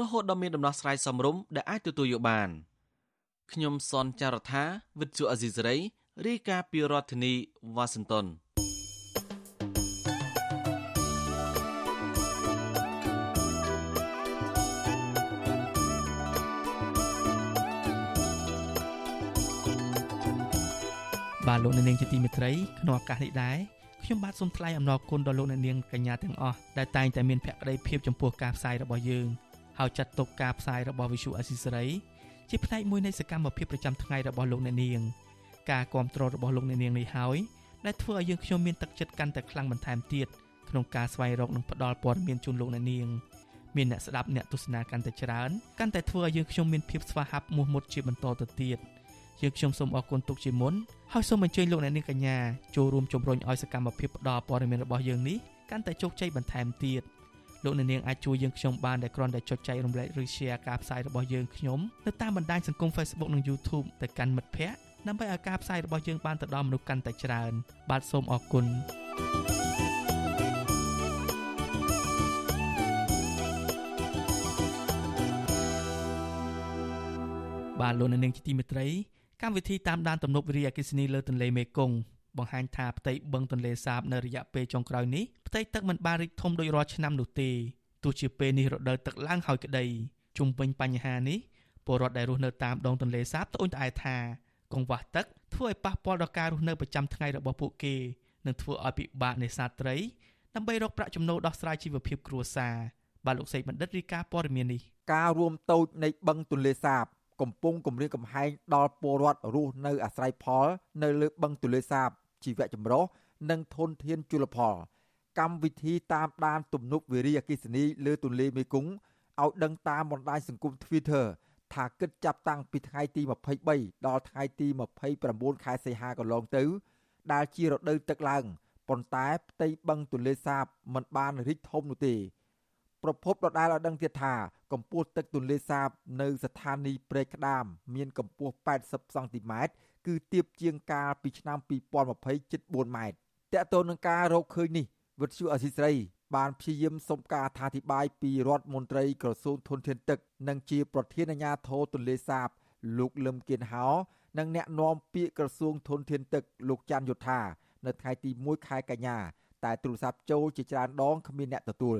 [SPEAKER 13] រហូតដល់មានដំណោះស្រាយសមរម្យដែលអាចទទួលយកបានខ្ញុំសនចាររថាវិទ្យុអេស៊ីសរ៉ៃរាយការណ៍ពីរដ្ឋធានីវ៉ាស៊ីនតោន
[SPEAKER 4] បាទលោកនាងជាទីមេត្រីក្នុងឱកាសនេះដែរខ្ញុំបាទសូមថ្លែងអំណរគុណដល់លោកអ្នកនាងកញ្ញាទាំងអស់ដែលតែងតែមានភក្ដីភាពចំពោះការផ្សាយរបស់យើងហើយចាត់ទុកការផ្សាយរបស់ Visual Assisray ជាផ្នែកមួយនៃសកម្មភាពប្រចាំថ្ងៃរបស់លោកអ្នកនាងការគ្រប់គ្រងរបស់លោកអ្នកនាងនេះហើយដែលធ្វើឲ្យយើងខ្ញុំមានទឹកចិត្តកាន់តែខ្លាំងបន្ថែមទៀតក្នុងការស្វែងរកនិងផ្តល់ព័ត៌មានជូនលោកអ្នកនាងមានអ្នកស្ដាប់អ្នកទស្សនាកាន់តែច្រើនកាន់តែធ្វើឲ្យយើងខ្ញុំមានភាពស្វាហាប់មោះមុតជាបន្តទៅទៀត យើងខ្ញុំសូមអរគុណទុកជាមុនហើយសូមអញ្ជើញលោកអ្នកនាងកញ្ញាចូលរួមជំរុញឲ្យសកម្មភាពផ្តល់ព័ត៌មានរបស់យើងនេះកាន់តែជោគជ័យបន្ថែមទៀតលោកអ្នកនាងអាចជួយយើងខ្ញុំបានដែលគ្រាន់តែចុចចែករំលែកឬ share ការផ្សាយរបស់យើងខ្ញុំនៅតាមបណ្ដាញសង្គម Facebook និង YouTube ទៅកាន់មិត្តភ័ក្តិដើម្បីឲ្យការផ្សាយរបស់យើងបានទៅដល់មនុស្សកាន់តែច្រើន បាទសូមអរគុណបាទលោកអ្នកនាងជាទីមេត្រី កម្មវិធីតាមដានទំនប់វារីអគ្គិសនីលើទន្លេមេគង្គបង្ហាញថាផ្ទៃបឹងទន្លេសាបនៅរយៈពេលចុងក្រោយនេះផ្ទៃទឹកមិនបានរីកធំដូចរាល់ឆ្នាំនោះទេទោះជាពេលនេះរដូវទឹកឡើងហើយក្តីជុំវិញបញ្ហានេះពលរដ្ឋដែលរស់នៅតាមដងទន្លេសាបត្អូញត្អែថាកង្វះទឹកធ្វើឲ្យប៉ះពាល់ដល់ការរស់នៅប្រចាំថ្ងៃរបស់ពួកគេនិងធ្វើឲ្យពិបាកនេសាទត្រីដើម្បីរកប្រាក់ចំណូលដោះស្រាយជីវភាពគ្រួសារបាទលោកសេកបណ្ឌិតរាយការណ៍ព័ត៌មាននេះ
[SPEAKER 16] ការរួមតូចនៃបឹងទន្លេសាប កំពុងគម្រាមកំហែងដល់ពលរដ្ឋរស់នៅអាស្រ័យផល នៅលើបឹងទន្លេសាបជីវៈចម្រុះនិងធនធានជលផល កម្មវិធីតាមដានទំនប់វារីអគ្គិសនីលើទន្លេមេគង្គឲ្យដឹងតាមបណ្ដាញសង្គម Twitter ថាគិតចាប់តាំងពីថ្ងៃទី23ដល់ថ្ងៃទី29ខែសីហាកន្លងទៅ ដែលជារដូវទឹកឡើងប៉ុន្តែផ្ទៃបឹងទន្លេសាបមិនបានរីកធំនោះទេប្រពន្ធដដែលឲ្យដឹងទៀតថា កម្ពស់ទឹកទន្លេសាបនៅស្ថានីយ៍ព្រែកក្តាម មានកម្ពស់80សង់ទីម៉ែត្រគឺទៀបជាងកាលពីឆ្នាំ2020ជិត4ម៉ែត្រតកតូននឹងការរកឃើញនេះវិទ្យុអសីស្រីបានព្យាយាមសុំការអធិប្បាយពីរដ្ឋមន្ត្រីក្រសួងធនធានទឹក និងជាប្រធានអាជ្ញាធរទន្លេសាប លោកលឹមគៀនហោនិងអ្នកនាំពាក្យក្រសួងធនធានទឹកលោកច័ន្ទយុធានៅថ្ងៃទី1ខែកញ្ញាតែទូរស័ព្ទចូលជាច្រើនដងគ្មានអ្នកទទួល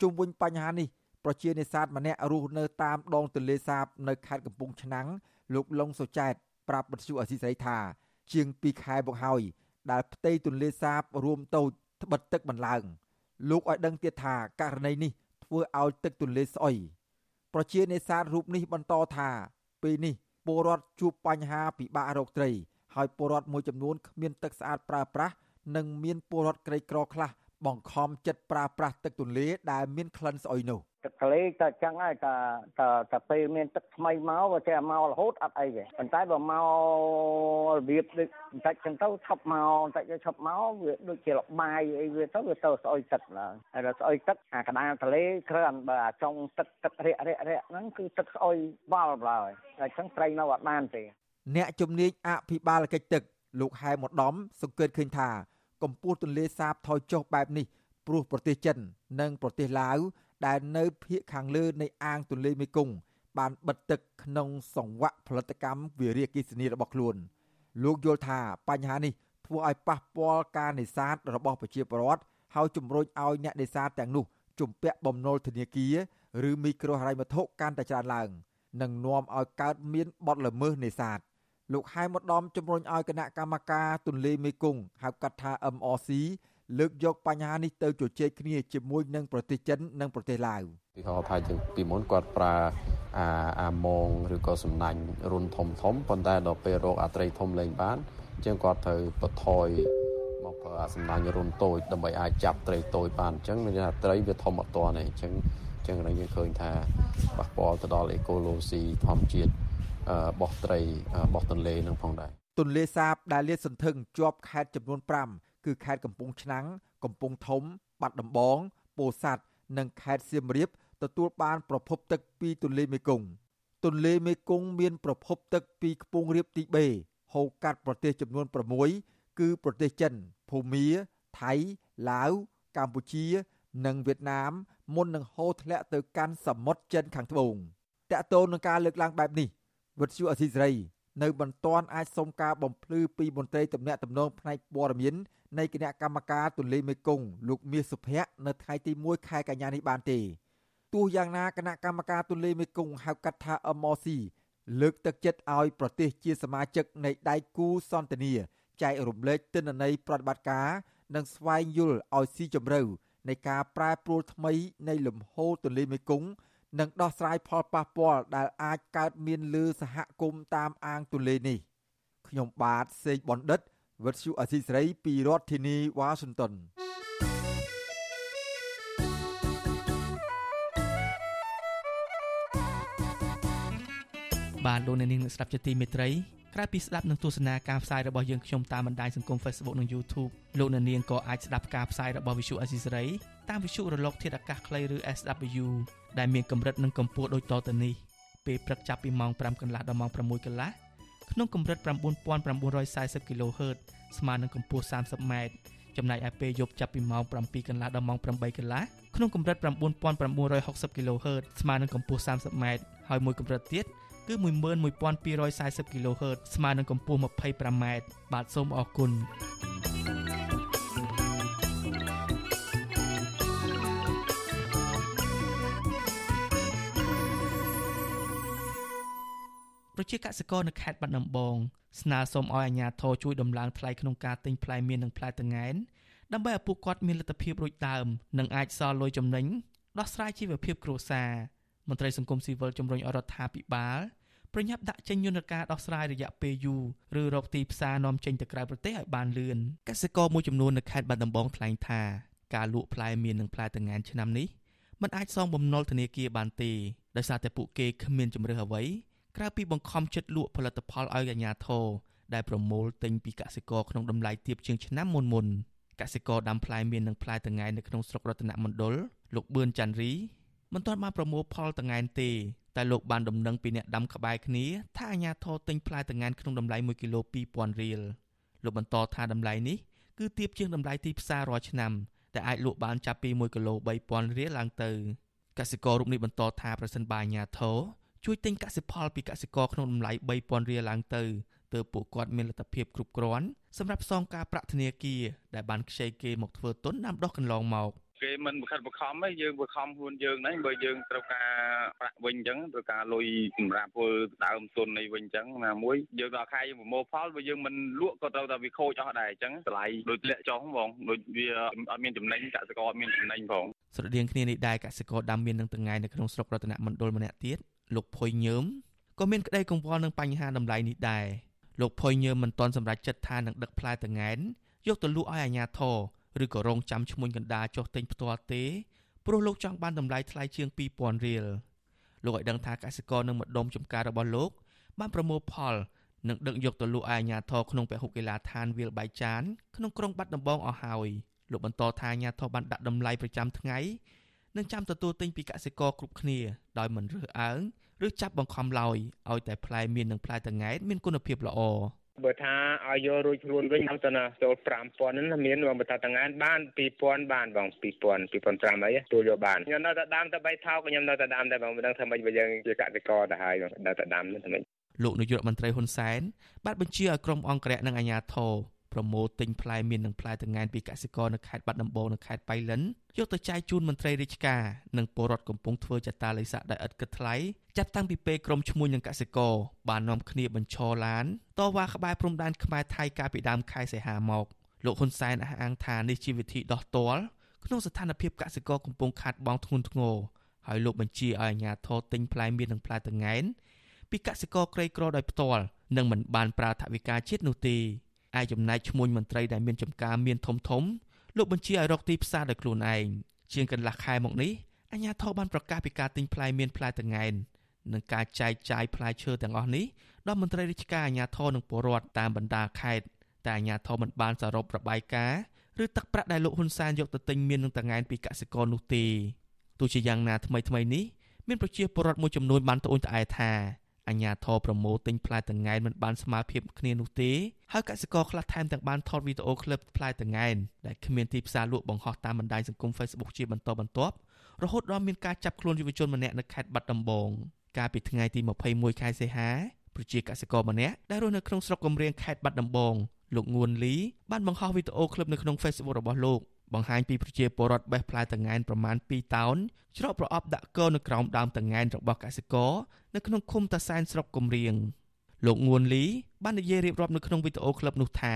[SPEAKER 16] ជុំវិញបញ្ហានេះ ប្រជានេសាទម្នាក់រស់នៅតាមដងទន្លេសាបនៅខេត្តកំពង់ឆ្នាំងលោកលងសុចែតប្រាប់បទសុអសីស្រីថា ជាង2ខែមកហើយដែលផ្ទៃទន្លេសាបរួមតូចត្បិតទឹកមិនឡើងលោកឲ្យដឹងទៀតថាករណីនេះធ្វើឲ្យទឹកទន្លេស្អុយប្រជានេសាទរូបនេះបន្តថាពេលនេះពលរដ្ឋជួបបញ្ហាពិបាករកត្រី ហើយពលរដ្ឋមួយចំនួនគ្មានទឹកស្អាតប្រើប្រាស់និងមានពលរដ្ឋក្រីក្រខ្លះ បង្ខំចិត្តប្រើប្រាស់ទឹកទន្លេដែលមានក្លិនស្អុយនោះ
[SPEAKER 17] ទឹកទន្លេតែចឹងហើយតែតែតែពេលមានទឹកថ្មីមកវាចេះមករហូតអត់អីទេប៉ុន្តែបើមករបៀបដូចបន្តិចចឹងទៅឈប់មកបន្តិចទៅឈប់មកវាដូចជាលបាយអីវាទៅវាទៅស្អុយទឹកឡើងហើយដល់ស្អុយទឹកអាកណ្ដាលទន្លេគ្រាន់បើអាចុងទឹកទឹករាក់រាក់រាក់ហ្នឹងគឺទឹកស្អុយបល់បឡើយតែចឹងត្រីនៅអត់បានទេ
[SPEAKER 16] អ្នកជំនាញអភិបាលកិច្ចទឹកលោកហែមឧត្តមសង្កេតឃើញថា កម្ពស់ទន្លេសាបថយចុះបែបនេះព្រោះប្រទេសចិន និងប្រទេសឡាវដែលនៅភាគខាងលើនៃអាងទន្លេមេគង្គបានបិទទឹកក្នុងសង្វាក់ផលិតកម្មវារីអគ្គិសនីរបស់ខ្លួន លោកយល់ថាបញ្ហានេះធ្វើឲ្យប៉ះពាល់ការនេសាទរបស់ប្រជាពលរដ្ឋហើយជំរុញឲ្យអ្នកនេសាទទាំងនោះជំពាក់បំណុលធនាគារឬមីក្រូហិរញ្ញវត្ថុកាន់តែច្រើនឡើង និងនាំឲ្យកើតមានបទល្មើសនេសាទ លោកហែមឧត្តមជំរុញឲ្យគណៈកម្មការទន្លេមេគង្គហៅកាត់ថា MRC លើកយកបញ្ហានេះទៅជជែកគ្នាជាមួយនឹងប្រទេសចិននិងប្រទេសឡាវ
[SPEAKER 18] ពីហៅថាជាងពីមុនគាត់ប្រើអាអាម៉ងឬក៏សំណាញ់រុនធំធំប៉ុន្តែដល់ពេលរកអាត្រីធំលេងបានជាងគាត់ត្រូវបថយមកប្រើអាសំណាញ់រុនតូចដើម្បីអាចចាប់ត្រីតូចបានអញ្ចឹងមានថាត្រីវាធំអត់ទាន់ទេអញ្ចឹងអញ្ចឹងយើងឃើញថាប៉ះពាល់ទៅដល់អេកូឡូស៊ីធម្មជាតិ បោះត្រីបោះទន្លេនឹងផងដែរ
[SPEAKER 16] ទន្លេសាបដែលលាតសន្ធឹងជាប់ខេត្តចំនួន5គឺខេត្តកំពង់ឆ្នាំងកំពង់ធំ បាត់ដំបងពោធិ៍សាត់និងខេត្តសៀមរាបទទួលបានប្រភពទឹកពីទន្លេមេគង្គទន្លេមេគង្គមានប្រភពទឹកពីខ្ពង់រាបទីបេហូរកាត់ប្រទេសចំនួន6គឺប្រទេសចិនភូមាថៃឡាវកម្ពុជា និងវៀតណាមមុននឹងហូរធ្លាក់ទៅកាន់សមុទ្រចិនខាងត្បូងតកតូននឹងការលើកឡើងបែបនេះ វិទ្យុអសីសេរីនៅមិនទាន់អាចសុំការបំភ្លឺពីមន្ត្រីទំនាក់ទំនងផ្នែកព័ត៌មាននៃគណៈកម្មការទន្លេមេគង្គលោកមាសសុភ័ក្រនៅថ្ងៃទី1ខែកញ្ញានេះបានទេទោះយ៉ាងណាគណៈកម្មការទន្លេមេគង្គហៅកាត់ថា MRC លើកទឹកចិត្តឲ្យប្រទេសជាសមាជិកនៃដៃគូសន្តិនិចែករំលែកទិន្នន័យប្រតិបត្តិការនិងស្វែងយល់ឲ្យស៊ីជម្រៅនៃការប្រែប្រួលថ្មីនៃលំហូរទន្លេមេគង្គ និងដោះស្រាយផលប៉ះពាល់ដែលអាចកើតមានលើសហគមន៍តាមអាងទន្លេនេះខ្ញុំបាទសេកបណ្ឌិតវិទ្យុអសីសេរីពីរដ្ឋធានីវ៉ាស៊ីនតោន
[SPEAKER 4] បាទលោកអ្នកនាងអ្នកស្ដាប់ជាទីមេត្រី ក្រៅពីស្ដាប់និងទស្សនាការផ្សាយរបស់យើងខ្ញុំតាមបណ្ដាញសង្គម Facebook និង YouTube លោកអ្នកនាងក៏អាចស្ដាប់ការផ្សាយរបស់ Visual Assisray តាមវិទ្យុរលកធាតុអាកាសខ្លីឬ SW ដែលមានកម្រិតនិងកម្ពស់ដូចតទៅនេះពេលព្រឹកចាប់ពីម៉ោង5កន្លះដល់ម៉ោង6កន្លះក្នុងកម្រិត9940 kHz ស្មើនឹងកម្ពស់ 30m ចំណែកឯពេលយប់ចាប់ពីម៉ោង7កន្លះដល់ម៉ោង8កន្លះក្នុងកម្រិត9960 kHz ស្មើនឹងកម្ពស់ 30m ហើយមួយកម្រិតទៀត គឺ11240 kHz ស្មើនឹងកម្ពស់ 25m បាទសូមអរគុណប្រជាកសិករនៅខេត្តបាត់ដំបងស្នើសុំឲ្យអាជ្ញាធរជួយដំឡើងថ្លៃក្នុងការទិញផ្លែមៀននិងផ្លែតង្កែនដើម្បីឲ្យពួកគាត់មានលទ្ធភាពរួចដើមនិងអាចសល់លុយចំណេញដោះស្រាយជីវភាពគ្រួសារ មន្ត្រីសង្គមស៊ីវិលជំរុញអរដ្ឋាភិបាលប្រញាប់ដាក់ចេញយន្តការដោះស្រាយរយៈពេលយូរឬរកទីផ្សារនាំចេញទៅក្រៅប្រទេសឲ្យបានលឿនកសិករមួយចំនួននៅខេត្តបាត់ដំបងថ្លែងថាការលក់ផ្លែមៀននិងផ្លែតង្កែនឆ្នាំនេះមិនអាចសងបំណុលធនាគារបានទេដោយសារតែពួកគេគ្មានជំរឿអ្វីក្រៅពីបង្ខំចិត្តលក់ផលិតផលឲ្យអាជ្ញាធរដែលប្រមូលទិញពីកសិករក្នុងតម្លៃទាបជាងឆ្នាំមុនមុនកសិករដាំផ្លែមៀននិងផ្លែតង្កែនៅក្នុងស្រុករតនមណ្ឌលលោកបឿនច័ន្ទរី មិនទាន់បានប្រមូលផលតង្កែនទេតែលោកបានដំណឹងពីអ្នកដាំក្បែរគ្នាថាអាញាធរទិញផ្លែតង្កែនក្នុងតម្លៃ1គីឡូ2000រៀលលោកបន្តថាតម្លៃនេះគឺទាបជាងតម្លៃទីផ្សាររាល់ឆ្នាំតែអាចលក់បានចាប់ពី1គីឡូ3000រៀលឡើងទៅកសិកររូបនេះបន្តថាប្រសិនបើអាញាធរជួយទិញកសិផលពីកសិករក្នុងតម្លៃ3000រៀលឡើងទៅទើបពួកគាត់មានលទ្ធភាពគ្រប់គ្រាន់សម្រាប់សងការប្រាក់ធនាគារដែលបានខ្ចីគេមកធ្វើទុនដាំដុះកន្លងមក។
[SPEAKER 19] គេមិនបខិតបខំទេយើងបខំខ្លួនយើងហ្នឹងបើយើងត្រូវការប្រាក់វិញអញ្ចឹងត្រូវការលុយសម្រាប់ធ្វើដើមទុននៃវិញអញ្ចឹងណាមួយយើងដល់ខែយើងប្រមូលផលបើយើងមិនលក់ក៏ត្រូវតែវាខូចអស់ដែរអញ្ចឹងតម្លៃដូចធ្លាក់ចុះហ្មងដូចវាអត់មានចំណេញកសិករអត់មានចំណេញផង
[SPEAKER 4] ស្រដៀងគ្នានេះដែរកសិករដាំមាននឹងតងៃនៅក្នុងស្រុករតនមណ្ឌលម្នាក់ទៀតលោកភុយញើមក៏មានក្តីកង្វល់នឹងបញ្ហាតម្លៃនេះដែរលោកផុយញើមិនទាន់សម្រេចចិត្តថានឹងដឹកផ្លែតងែនយកទៅលក់ឲ្យអាជ្ញាធរ ឬក៏រងចាំឈ្មួញកណ្ដាលចុះទិញផ្ទាល់ទេព្រោះលោកចង់បានតម្លៃថ្លៃជាង2000រៀលលោកឲ្យដឹងថាកសិករនៅម្ដុំចំការរបស់លោក បានប្រមូលផលនិងដឹកយកទៅលក់ឲ្យអាជ្ញាធរក្នុងពហុកីឡាដ្ឋានវាលបៃចានក្នុងក្រុងបាត់ដំបងអស់ហើយលោកបន្តថាអាជ្ញាធរបានដាក់តម្លៃប្រចាំថ្ងៃនិងចាំទទួលទិញពីកសិករគ្រប់គ្នាដោយមិនរើសអើងឬចាប់បង្ខំឡើយឲ្យតែផ្លែមៀននិងផ្លែតង៉ែតមានគុណភាពល្អ
[SPEAKER 20] បើថាឲ្យយករួចខ្លួនវិញទៅណាចូល5000ហ្នឹងមានបងបើថាតងានបាន2000បានបង2000 2005អីចូលយកបានខ្ញុំនៅតែដាំតែ3ថោកខ្ញុំនៅតែដាំតែបងមិនដឹងថាម៉េចបើយើងជាកសិករទៅហើយបងនៅតែដាំហ្នឹងតែម៉េច
[SPEAKER 4] លោកនាយករដ្ឋមន្ត្រីហ៊ុនសែនបានបញ្ជាឲ្យក្រុមអង្គរៈនិងអាជ្ញាធរ ប្រមូលទិញផ្លែមៀននិងផ្លែតង្កែនពីកសិករនៅខេត្តបាត់ដំបងនិងខេត្តបៃលិនយកទៅចែកជូនមន្ត្រីរាជការនិងពលរដ្ឋកំពុងធ្វើចតាល័យស័កដោយឥតគិតថ្លៃចាប់តាំងពីពេលក្រុមឈ្មួញនិងកសិករបាននាំគ្នាបញ្ឈរឡានតវ៉ាក្បែរព្រំដែនខ្មែរថៃកាលពីដើមខែសីហាមកលោកហ៊ុនសែនអះអាងថានេះជាវិធីដោះទាល់ក្នុងស្ថានភាពកសិករកំពុងខាតបង់ធ្ងន់ធ្ងរហើយលោកបញ្ជាឲ្យអាជ្ញាធរទិញផ្លែមៀននិងផ្លែតង្កែនពីកសិករក្រីក្រដោយផ្ទាល់និងមិនបានប្រើថវិកាជាតិនោះទេ ឯចំណែកឈ្មួញមន្ត្រីដែលមានចំការមានធំធំលោកបញ្ជាឲ្យរកទីផ្សារដោយខ្លួនឯងជាងកន្លះខែមកនេះអាជ្ញាធរបានប្រកាសពីការទិញផ្លែមានផ្លែតងែននិងការចែកចាយផ្លែឈើទាំងអស់នេះដល់មន្ត្រីរាជការអាជ្ញាធរនិងពលរដ្ឋតាមបណ្ដាខេត្តតែអាជ្ញាធរមិនបានសរុបរបាយការណ៍ឬទឹកប្រាក់ដែលលោកហ៊ុនសែនយកទៅទិញមាននឹងតងែនពីកសិករនោះទេទោះជាយ៉ាងណាថ្មីថ្មីនេះមានប្រជាពលរដ្ឋមួយចំនួនបានត្អូញត្អែថា អញ្ញាធរប្រមូលទិញផ្លែតង្កែនមិនបានស្មើភាពគ្នានោះទេហើយកសិករខ្លះថែមទាំងបានថតវីដេអូឃ្លីបផ្លែតង្កែនដែលគ្មានទីផ្សារលក់បង្ហោះតាមបណ្ដាញសង្គម Facebook ជាបន្តបន្ទាប់រហូតដល់មានការចាប់ខ្លួនយុវជនម្នាក់នៅខេត្តបាត់ដំបងកាលពីថ្ងៃទី21ខែសីហាប្រជាកសិករម្នាក់ដែលរស់នៅក្នុងស្រុកកំរៀងខេត្តបាត់ដំបងលោកងួនលីបានបង្ហោះវីដេអូឃ្លីបនៅក្នុង Facebook របស់លោក បង្ហាញពីប្រជាពលរដ្ឋបេះផ្លែតង្កែនប្រមាណ2តោនច្រកប្រអប់ដាក់កូននៅក្រោមដើមតង្កែនរបស់កសិករនៅក្នុងឃុំតាសែនស្រុកគំរៀងលោកងួនលីបាននិយាយរៀបរាប់នៅក្នុងវីដេអូក្លឹបនោះថា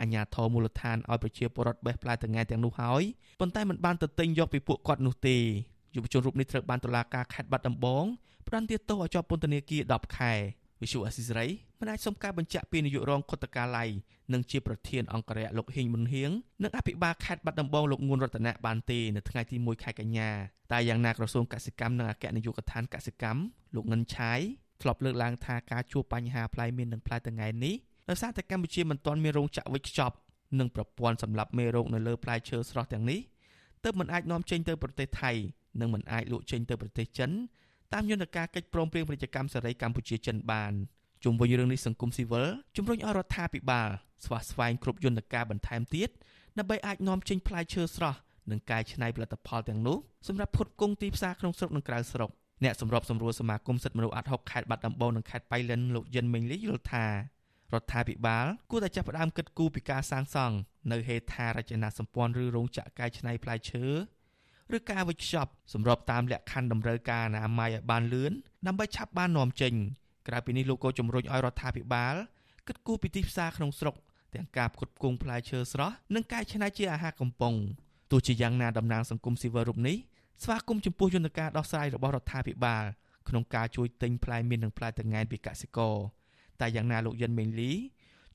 [SPEAKER 4] អញ្ញាធមូលដ្ឋានឲ្យប្រជាពលរដ្ឋបេះផ្លែតង្កែទាំងនោះហើយប៉ុន្តែមិនបានទៅទិញយកពីពួកគាត់នោះទេយុវជនរូបនេះត្រូវបានតុលាការខេត្តបាត់ដំបងផ្តន្ទាទោសឲ្យជាប់ពន្ធនាគារ10ខែ វិសុអស៊ីសេរីមិនអាចសុំការបញ្ជាក់ពីនាយករងគុតកាល័យនិងជាប្រធានអង្គរៈលោកហ៊ីងមុនហៀងនិងអភិបាលខេត្តបាត់ដំបងលោកងួនរតនៈបានទេនៅថ្ងៃទី1ខែកញ្ញាតែយ៉ាងណាក្រសួងកសិកម្មនិងអគ្គនាយកដ្ឋានកសិកម្មលោកងិនឆាយធ្លាប់លើកឡើងថាការជួបបញ្ហាផ្លែមៀននិងផ្លែតង្កែនេះដោយសារតែកម្ពុជាមិនទាន់មានរោងចក្រវេចខ្ចប់និងប្រព័ន្ធសម្រាប់មេរោគនៅលើផ្លែឈើស្រស់ទាំងនេះទើបមិនអាចនាំចេញទៅប្រទេសថៃនិងមិនអាចលក់ចេញទៅប្រទេសចិន តាមយន្តការកិច្ចព្រមព្រៀងពាណិជ្ជកម្មសេរីកម្ពុជាចិនបានជុំវិញរឿងនេះសង្គមស៊ីវិលជំរុញឲ្យរដ្ឋាភិបាលស្វាស្វែងគ្រប់យន្តការបន្ថែមទៀតដើម្បីអាចនាំចេញផ្លែឈើស្រស់និងកែច្នៃផលិតផលទាំងនោះសម្រាប់ផ្គត់ផ្គង់ទីផ្សារក្នុងស្រុកនិងក្រៅស្រុកអ្នកសម្របសម្រួលសមាគមសិទ្ធិមនុស្សអាត់ហុកខេត្តបាត់ដំបងនិងខេត្តបៃលិនលោកយិនមេងលីយល់ថារដ្ឋាភិបាលគួរតែចាប់ផ្ដើមគិតគូរពីការសាងសង់នៅហេដ្ឋារចនាសម្ព័ន្ធឬរោងចក្រកែច្នៃផ្លែឈើ ឬការវេចខ្ចប់សម្របតាមលក្ខខណ្ឌតម្រូវការអនាម័យឲ្យបានលឿនដើម្បីឆាប់បាននាំចេញក្រៅពីនេះលោកក៏ជំរុញឲ្យរដ្ឋាភិបាលគិតគូរពីទីផ្សារក្នុងស្រុកទាំងការផ្គត់ផ្គង់ផ្លែឈើស្រស់និងការច្នៃជាអាហារកំប៉ុងទោះជាយ៉ាងណាតំណាងសង្គមស៊ីវិលរូបនេះស្វាគមន៍ចំពោះយន្តការដោះស្រាយរបស់រដ្ឋាភិបាលក្នុងការជួយទិញផ្លែមៀននិងផ្លែតង្កែនពីកសិករតែយ៉ាងណាលោកយិនមេងលី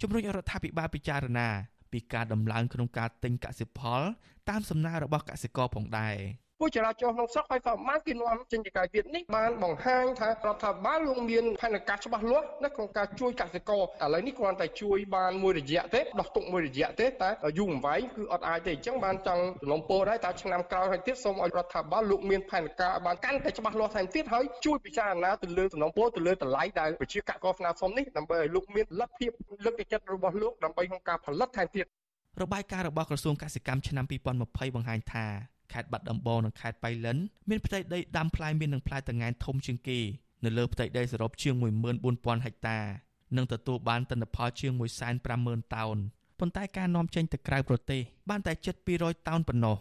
[SPEAKER 4] ជំរុញឲ្យរដ្ឋាភិបាលពិចារណា ពីការដំឡើងក្នុងការទិញកសិផលតាមសំណើរបស់កសិករផងដែរ។
[SPEAKER 21] ពួកចរាចរណ៍ក្នុងស្រុកហើយក៏បានគេនាំចេញពីកាយទៀតនេះបានបង្ហាញថារដ្ឋាភិបាលលោកមានផែនការច្បាស់លាស់នៅក្នុងការជួយកសិករឥឡូវនេះគ្រាន់តែជួយបានមួយរយៈទេដោះទុកមួយរយៈទេតែយូរអង្វែងគឺអត់អាចទេអញ្ចឹងបានចង់សំណូមពរដែរតែឆ្នាំក្រោយហើយទៀតសូមឲ្យរដ្ឋាភិបាលលោកមានផែនការបានកាន់តែច្បាស់លាស់ថែមទៀតហើយជួយពិចារណាទៅលើសំណូមពរទៅលើតម្លៃដែលប្រជាកសិករស្នើសុំនេះដើម្បីឲ្យលោកមានលទ្ធភាពលើកទឹកចិត្តរបស់លោកដើម្បីក្នុងការផលិតថែមទៀត
[SPEAKER 4] របាយការណ៍របស់ក្រសួងកសិកម្មឆ្នាំ2020បង្ហាញថា ខេត្តបាត់ដំបងនិងខេត្តបៃលិនមានផ្ទៃដីដាំផ្លែមៀននិងផ្លែតង្កែនធំជាងគេនៅលើផ្ទៃដីសរុបជាង14000ហិកតានិងទទួលបានទិន្នផលជាង150,000តោនប៉ុន្តែការនាំចេញទៅក្រៅប្រទេសបានតែជិត200តោនប៉ុណ្ណោះ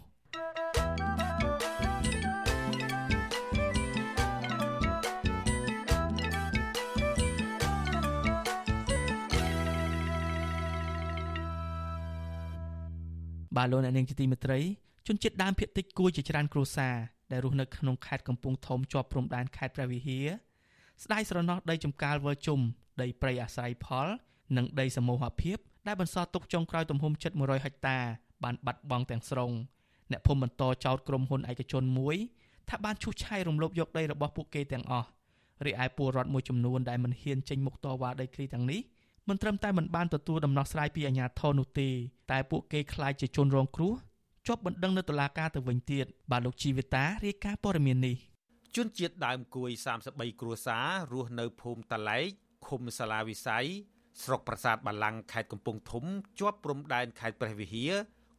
[SPEAKER 4] បាទលោកអ្នកនាងជាទីមេត្រី ជនជាតិដើមភាគតិចគួរជាច្រើនគ្រួសារដែលរស់នៅក្នុងខេត្តកំពង់ធំជាប់ព្រំដែនខេត្តព្រះវិហារស្ដាយស្រណោះដីចំការវើជុំដីព្រៃអាស្រ័យផល និងដីសមូហភាពដែលបន្សល់ទុកចុងក្រោយទំហំជិត100ហិកតា បានបាត់បង់ទាំងស្រុងអ្នកភូមិបន្តចោទក្រុមហ៊ុនឯកជនមួយថាបានឈូសឆាយរំលោភយកដីរបស់ពួកគេទាំងអស់រីឯពលរដ្ឋមួយចំនួនដែលមិនហ៊ានចេញមុខតវ៉ាដីធ្លីទាំងនេះមិនត្រឹមតែមិនបានទទួលដំណោះស្រាយពីអាជ្ញាធរនោះទេតែពួកគេខ្លាចជាជនរងគ្រោះ ជាប់បណ្ដឹងនៅតុលាការទៅវិញទៀតបាទលោកជីវិតារាយការណ៍ព័ត៌មាននេះ
[SPEAKER 22] ជនជាតិដើមគួយ33គ្រួសាររស់នៅភូមិតាឡែកឃុំសាឡាវិស័យស្រុកប្រាសាទបាឡាំងខេត្តកំពង់ធំជាប់ព្រំដែនខេត្តព្រះវិហារ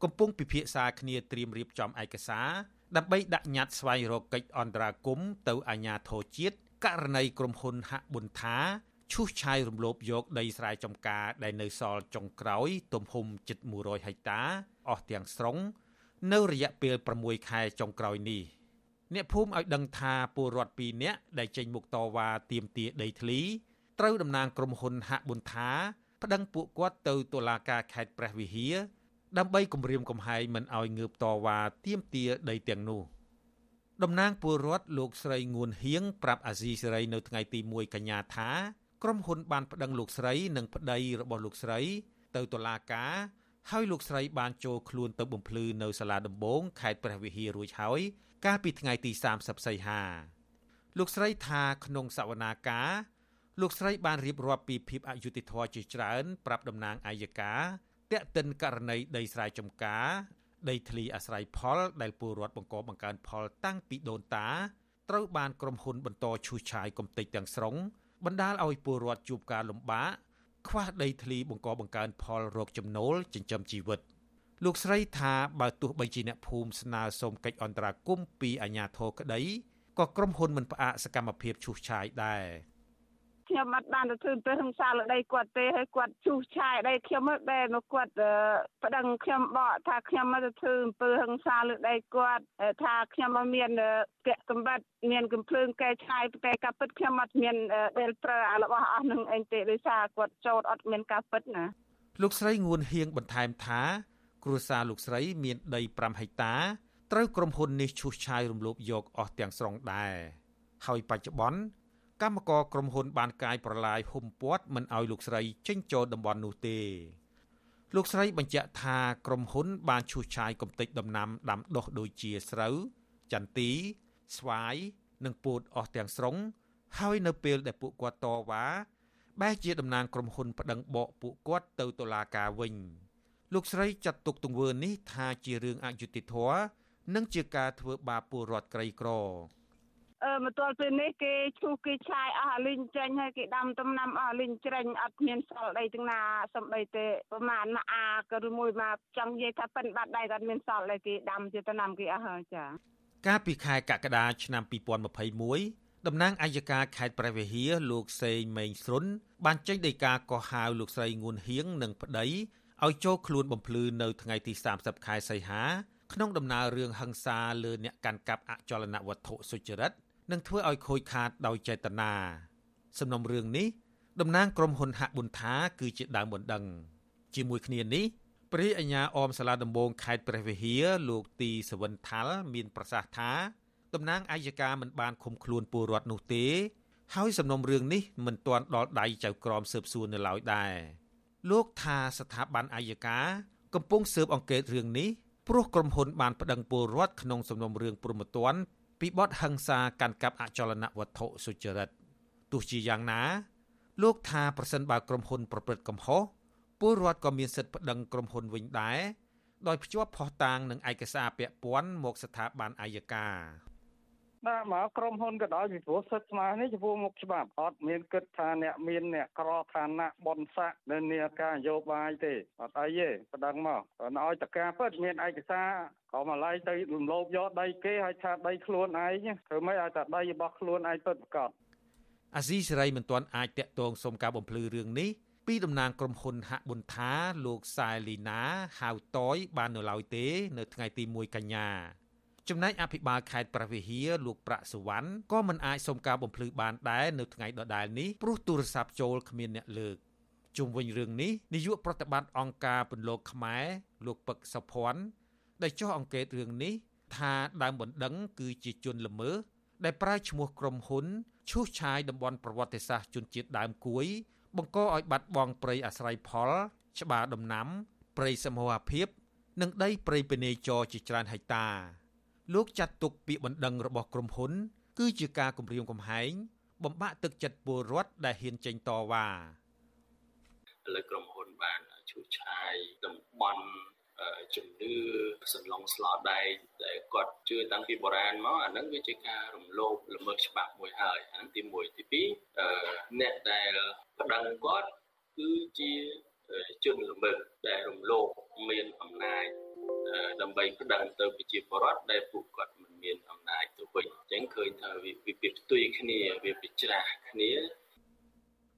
[SPEAKER 22] កំពុងពិភាក្សាគ្នាត្រៀមរៀបចំឯកសារដើម្បីដាក់ញត្តិស្វែងរកកិច្ចអន្តរាគមន៍ទៅអាជ្ញាធរជាតិករណីក្រុមហ៊ុនហាក់ប៊ុនថាឈូសឆាយរំលោភយកដីស្រែចម្ការដែលនៅសល់ចុងក្រោយទំហំជិត100ហិកតាអស់ទាំងស្រុង នៅរយៈពេល6ខែចុងក្រោយនេះអ្នកភូមិឲ្យដឹងថាពលរដ្ឋ2នាក់ដែលចេញមុខតវ៉ាទាមទារដីធ្លីត្រូវតំណាងក្រុមហ៊ុនហាក់ប៊ុនថាប្តឹងពួកគាត់ទៅតុលាការខេត្តព្រះវិហារដើម្បីគម្រាមកំហែងមិនឲ្យងើបតវ៉ាទាមទារដីទាំងនោះតំណាងពលរដ្ឋលោកស្រីងួនហៀងប្រាប់អាស៊ីសេរីនៅថ្ងៃទី1កញ្ញាថាក្រុមហ៊ុនបានប្តឹងលោកស្រីនិងប្តីរបស់លោកស្រី ទៅតុលាការ ហើយលោកស្រីបានចូលខ្លួនទៅបំភ្លឺនៅសាលាដំបងខេត្តព្រះវិហាររួចហើយ កាលពីថ្ងៃទី30សីហាលោកស្រីថាក្នុងសវនាការលោកស្រីបានរៀបរាប់ពីភាពអយុត្តិធម៌ជាច្រើន ប្រាប់តំណាងអាយកាតាក់ទិនករណីដីស្រែចម្ការ ដីធ្លីអាស្រ័យផល ដែលពលរដ្ឋបង្កបង្កើនផលតាំងពីដូនតាត្រូវបានក្រុមហ៊ុនបន្តឈូសឆាយកំទេចទាំងស្រុងបណ្ដាលឲ្យពលរដ្ឋជួបការលំបាក ខ្វះដីធ្លីបង្កបង្កើនផលរកចំណូលចិញ្ចឹមជីវិតលោកស្រីថាបើទោះបីជាអ្នកភូមិស្នើសុំកិច្ចអន្តរាគមន៍ពីអាជ្ញាធរក្តីក៏ក្រុមហ៊ុនមិនផ្អាកសកម្មភាពឈូសឆាយដែរ
[SPEAKER 23] ខ្ញុំអត់បានទៅធ្វើទៅហឹងសាលើដីគាត់ទេហើយគាត់ជុះឆាយដីខ្ញុំមកបែរមកគាត់ប្តឹងខ្ញុំបកថាខ្ញុំមកទៅធ្វើអំពើហឹងសាលើដីគាត់ថាខ្ញុំមកមានគៈកំបាត់មានកំភ្លើងកែឆាយតែការពិតខ្ញុំអត់មានដែលប្រើអារបស់អស់នឹងអីទេដោយសារគាត់ចោតអត់មានការពិតណា
[SPEAKER 22] លោកស្រីងួនហៀងបន្ថែមថា គ្រួសារលោកស្រីមានដី5ហិកតាត្រូវក្រុមហ៊ុននេះឈូសឆាយរំលោភយកអស់ទាំងស្រុងដែរហើយបច្ចុប្បន្ន កម្មករក្រុមហ៊ុនបានកាយប្រឡាយហុំព័ទ្ធមិនឲ្យលោកស្រីចេញចូលតំបន់នោះទេលោកស្រីបញ្ជាក់ថាក្រុមហ៊ុន បានឈូសឆាយកំទេចដំណាំដាំដុះដូចជាស្រូវចន្ទី ស្វាយនិងពោតអស់ទាំងស្រុង ហើយនៅពេលដែលពួកគាត់តវ៉ាបែរជាតំណាងក្រុមហ៊ុនប្តឹងបកពួកគាត់ទៅតុលាការវិញលោកស្រីចាត់ទុកទង្វើនេះថាជារឿងអយុត្តិធម៌និងជាការធ្វើបាបពលរដ្ឋក្រីក្រ
[SPEAKER 23] អឺ មកទល់ពេលនេះគេឈូសគេឆាយអស់អាលីងចេញហើយគេដាំដំណាំអស់អាលីងច្រាញ់អត់មានសល់ដីទាំងណាសំបីទេប្រហែលមួយអាក៏ឬមួយមកចង់និយាយថាប៉ិនបាត់ដែរក៏អត់មានសល់ដែរគេដាំជាដំណាំគេអស់ហើយចា
[SPEAKER 22] កាលពីខែកក្កដាឆ្នាំ2021តំណាងអัยការខេត្តព្រះវិហារលោកសេងមេងស្រុនបានចេញដីកាកោះហៅលោកស្រីងួនហៀងនិងប្តីឲ្យចូលខ្លួនបំភ្លឺនៅថ្ងៃទី30ខែសីហាក្នុងដំណើររឿងហិង្សាលើអ្នកកាន់កាប់អចលនវត្ថុសុចរិត និងធ្វើឲ្យខូចខាតដោយចេតនាសំណុំរឿងនេះតំណាងក្រុមហ៊ុនហាក់ប៊ុនថាគឺជាដើមបណ្ដឹង ជាមួយគ្នានេះព្រះអញ្ញាអមសាលាដំបងខេត្តព្រះវិហារលោកទីសវិនថាល់មានប្រសាសន៍ថាតំណាងអាយកាមិនបានឃុំខ្លួនពលរដ្ឋនោះទេ ហើយសំណុំរឿងនេះមិនទាន់ដល់ដៃចៅក្រមស៊ើបសួរនៅឡើយដែរលោកថាស្ថាប័នអាយកាកំពុងស៊ើបអង្កេតរឿងនេះព្រោះក្រុមហ៊ុនបានប្តឹងពលរដ្ឋក្នុងសំណុំរឿងព្រហ្មទណ្ឌ ពីបទហិង្សាកាន់កាប់អចលនវត្ថុសុចរិតទោះជាយ៉ាងណា លោកថាប្រសិនបើក្រុមហ៊ុនប្រព្រឹត្តកំហុសពលរដ្ឋក៏មានសិទ្ធិប្តឹងក្រុមហ៊ុនវិញដែរដោយភ្ជាប់ផុសតាងនឹងឯកសារពាក់ព័ន្ធមកស្ថាប័នអាយកា
[SPEAKER 24] បាទមកក្រុមហ៊ុនក៏ដោយពីព្រោះសិទ្ធិស្មើនេះចំពោះមុខច្បាប់អត់មានគិតថាអ្នកមានអ្នកក្រឋានៈបនស័កនៅនាការនយោបាយទេអត់អីទេប្តឹងមកឲ្យតការពិតមានឯកសារក៏មកឡៃទៅរំលោភយកដីគេឲ្យថាដីខ្លួនឯងធ្វើម៉េចឲ្យតែដីរបស់ខ្លួនឯងពិតប្រាកដ
[SPEAKER 22] អាស៊ីសេរីមិនទាន់អាចតាក់ទងសុំការបំភ្លឺរឿងនេះពីតំណាងក្រុមហ៊ុនហាក់ប៊ុនថាលោកសែលីណាហៅតយបាននៅឡើយទេ នៅថ្ងៃទី1កញ្ញា ចំណែកអភិបាលខេត្តព្រះវិហារលោកប្រាក់សវណ្ណក៏មិនអាចសុំការបំភ្លឺបានដែរនៅថ្ងៃដដែលនេះព្រោះទូរស័ព្ទចូលគ្មានអ្នកលើកជុំវិញរឿងនេះនាយកប្រតិបត្តិអង្គការពន្លកខ្មែរលោកពឹកសុភ័ណ្ឌដែលចោះអង្កេតរឿងនេះថាដើមបណ្ដឹងគឺជាជនល្មើសដែលប្រើឈ្មោះក្រុមហ៊ុនឈូសឆាយតំបន់ប្រវត្តិសាស្ត្រជនជាតិដើមគួយ បង្កឲ្យបាត់បង់ព្រៃអាស្រ័យផល ច្បារដំណាំព្រៃសមរភាព និងដីព្រៃពេនេចរជាច្រើនហិកតា លោកចាត់ទុកពាក្យបណ្ដឹងរបស់ក្រុមហ៊ុន គឺជាការគំរាមកំហែងបំបាក់ទឹកចិត្តពលរដ្ឋដែលហ៊ានចេញតវ៉ា
[SPEAKER 25] ឥឡូវក្រុមហ៊ុនបានឈូសឆាយតំបន់ជំនឿសន្លងស្លោដែកដែលគាត់ជឿតាំងពីបុរាណមកអាហ្នឹងវាជាការរំលោភល្មើសច្បាប់មួយហើយអាហ្នឹងទី1ទី2អ្នកដែលប្តឹងគាត់គឺជាជនល្មើសដែលរំលោភមានអំណាច ដើម្បីប្តឹងទៅប្រជាពលរដ្ឋដែលពួកគាត់មិនមានអំណាចទៅវិញអញ្ចឹងឃើញថាវាវាផ្ទុយគ្នាវាពិច្រាស់គ្នា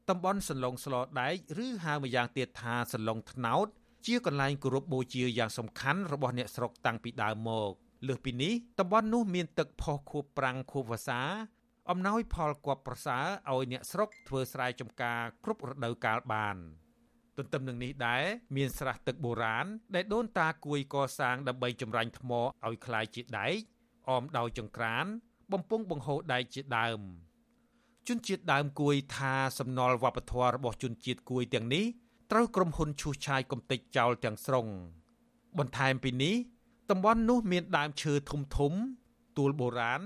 [SPEAKER 22] តំបន់សន្លងស្លោដែកឬហៅម្យ៉ាងទៀតថាសន្លងថ្នោតជាកន្លែងគោរពបូជាយ៉ាងសំខាន់របស់អ្នកស្រុកតាំងពីដើមមកលើសពីនេះតំបន់នោះមានទឹកផុសខួបប្រាំងខួបវស្សាអំណោយផលគប់ប្រសើរឲ្យអ្នកស្រុកធ្វើស្រែចម្ការគ្រប់រដូវកាលបាន ទន្ទឹមនឹងនេះដែរមានស្រះទឹកបុរាណដែលដូនតាគួយកសាងដើម្បីចម្រាញ់ថ្មឲ្យคล้ายជាដែកអមដោយចង្ក្រាន បំពង់បង្ហូរដែកជាដើមជនជាតិដើមគួយថាសំណល់វប្បធម៌របស់ជនជាតិគួយទាំងនេះត្រូវក្រុមហ៊ុនឈូសឆាយកំទេចចោលទាំងស្រុងបន្ថែមពីនេះតំបន់នោះមានដើមឈើធំធំទួលបុរាណ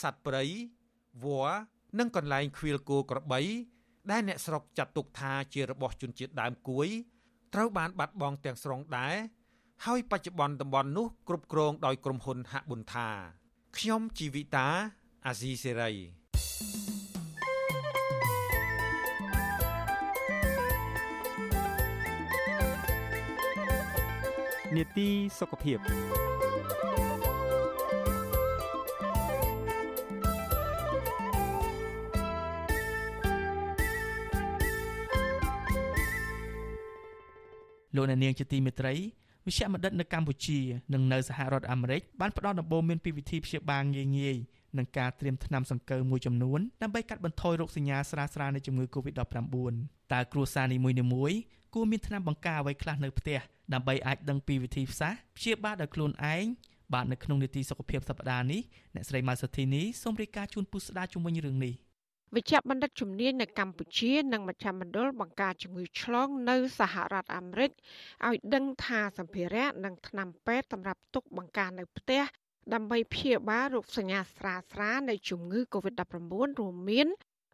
[SPEAKER 22] សត្វព្រៃវល្លិនិងកន្លែងឃ្វាលគោក្របី ដែលអ្នកស្រុកចាត់ទុកថាជារបស់ជនជាតិដើមគួយត្រូវបានបាត់បង់ទាំងស្រុងដែរហើយបច្ចុប្បន្នតំបន់នោះគ្រប់គ្រងដោយក្រុមហ៊ុនហាក់ប៊ុនថាខ្ញុំជីវិតាអាស៊ីសេរី
[SPEAKER 26] នេតិសុខភាព
[SPEAKER 4] លោកអ្នកនាងជាទីមេត្រីវិជ្ជបណ្ឌិតនៅកម្ពុជានិងនៅសហរដ្ឋអាមេរិកបានផ្ដល់ដំបូន្មានពីវិធីព្យាបាលងាយងាយនិងការត្រៀមថ្នាំសង្កូវមួយចំនួនដើម្បីកាត់បន្ថយរោគសញ្ញាស្រាលៗនៃជំងឺ Covid-19 តើគ្រួសារនីមួយៗគួរមានថ្នាំបង្ការអ្វីខ្លះនៅផ្ទះដើម្បីអាចដឹងពីវិធីសាស្ត្រព្យាបាលដោយខ្លួនឯងបាទនៅក្នុងនីតិសុខភាពសប្តាហ៍នេះអ្នកស្រីម៉ៅសុធីនីសូមរាយការណ៍ជូនពុស្ដាជំនាញរឿងនេះ
[SPEAKER 27] វិជ្ជបណ្ឌិតជំនាញនៅកម្ពុជា និងមជ្ឈមណ្ឌលបង្ការជំងឺឆ្លងនៅសហរដ្ឋអាមេរិកឲ្យដឹងថាសម្ភារៈនិងថ្នាំពេទ្យសម្រាប់ទុកបង្ការនៅផ្ទះដើម្បីព្យាបាលរោគសញ្ញាស្រាលស្រានៃជំងឺ Covid-19 រួមមាន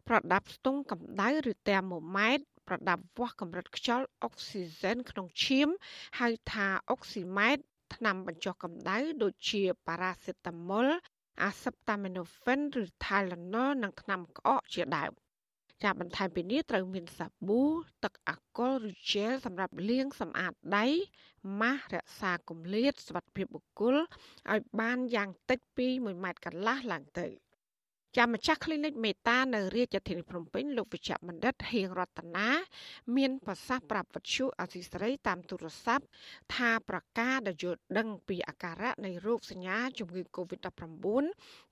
[SPEAKER 27] ប្រដាប់ស្ទង់កម្ដៅឬតែម៉ូម៉ែត្រប្រដាប់វាស់កម្រិតខ្យល់អុកស៊ីហ្សែនក្នុងឈាមហៅថាអុកស៊ីម៉ែត្រថ្នាំបញ្ចុះកម្ដៅដូចជាប៉ារ៉ាសេតាមុល អាសេបតាមីណូហ្វិនឬថៃឡាណូលនិងថ្នាំក្អកជាដើមចាបន្ថែមពីនេះត្រូវមានសាប៊ូទឹកអាល់កុលឬជែលសម្រាប់លាងសម្អាតដៃម៉ាស់រក្សាគម្លាតសុវត្ថិភាពបុគ្គលឲ្យបានយ៉ាងតិចពី1ម៉ែត្រកន្លះឡើងទៅ។ ចាំម្ចាស់ clinic មេតានៅរាជធានីភ្នំពេញលោកវិជ្ជបណ្ឌិតហៀងរតនាមានប្រសាសន៍ប្រាប់វិទ្យុអសីស្រីតាមទូរស័ព្ទថាប្រកាសដែលយល់ដឹងពីអាការៈនៃរោគសញ្ញាជំងឺ Covid-19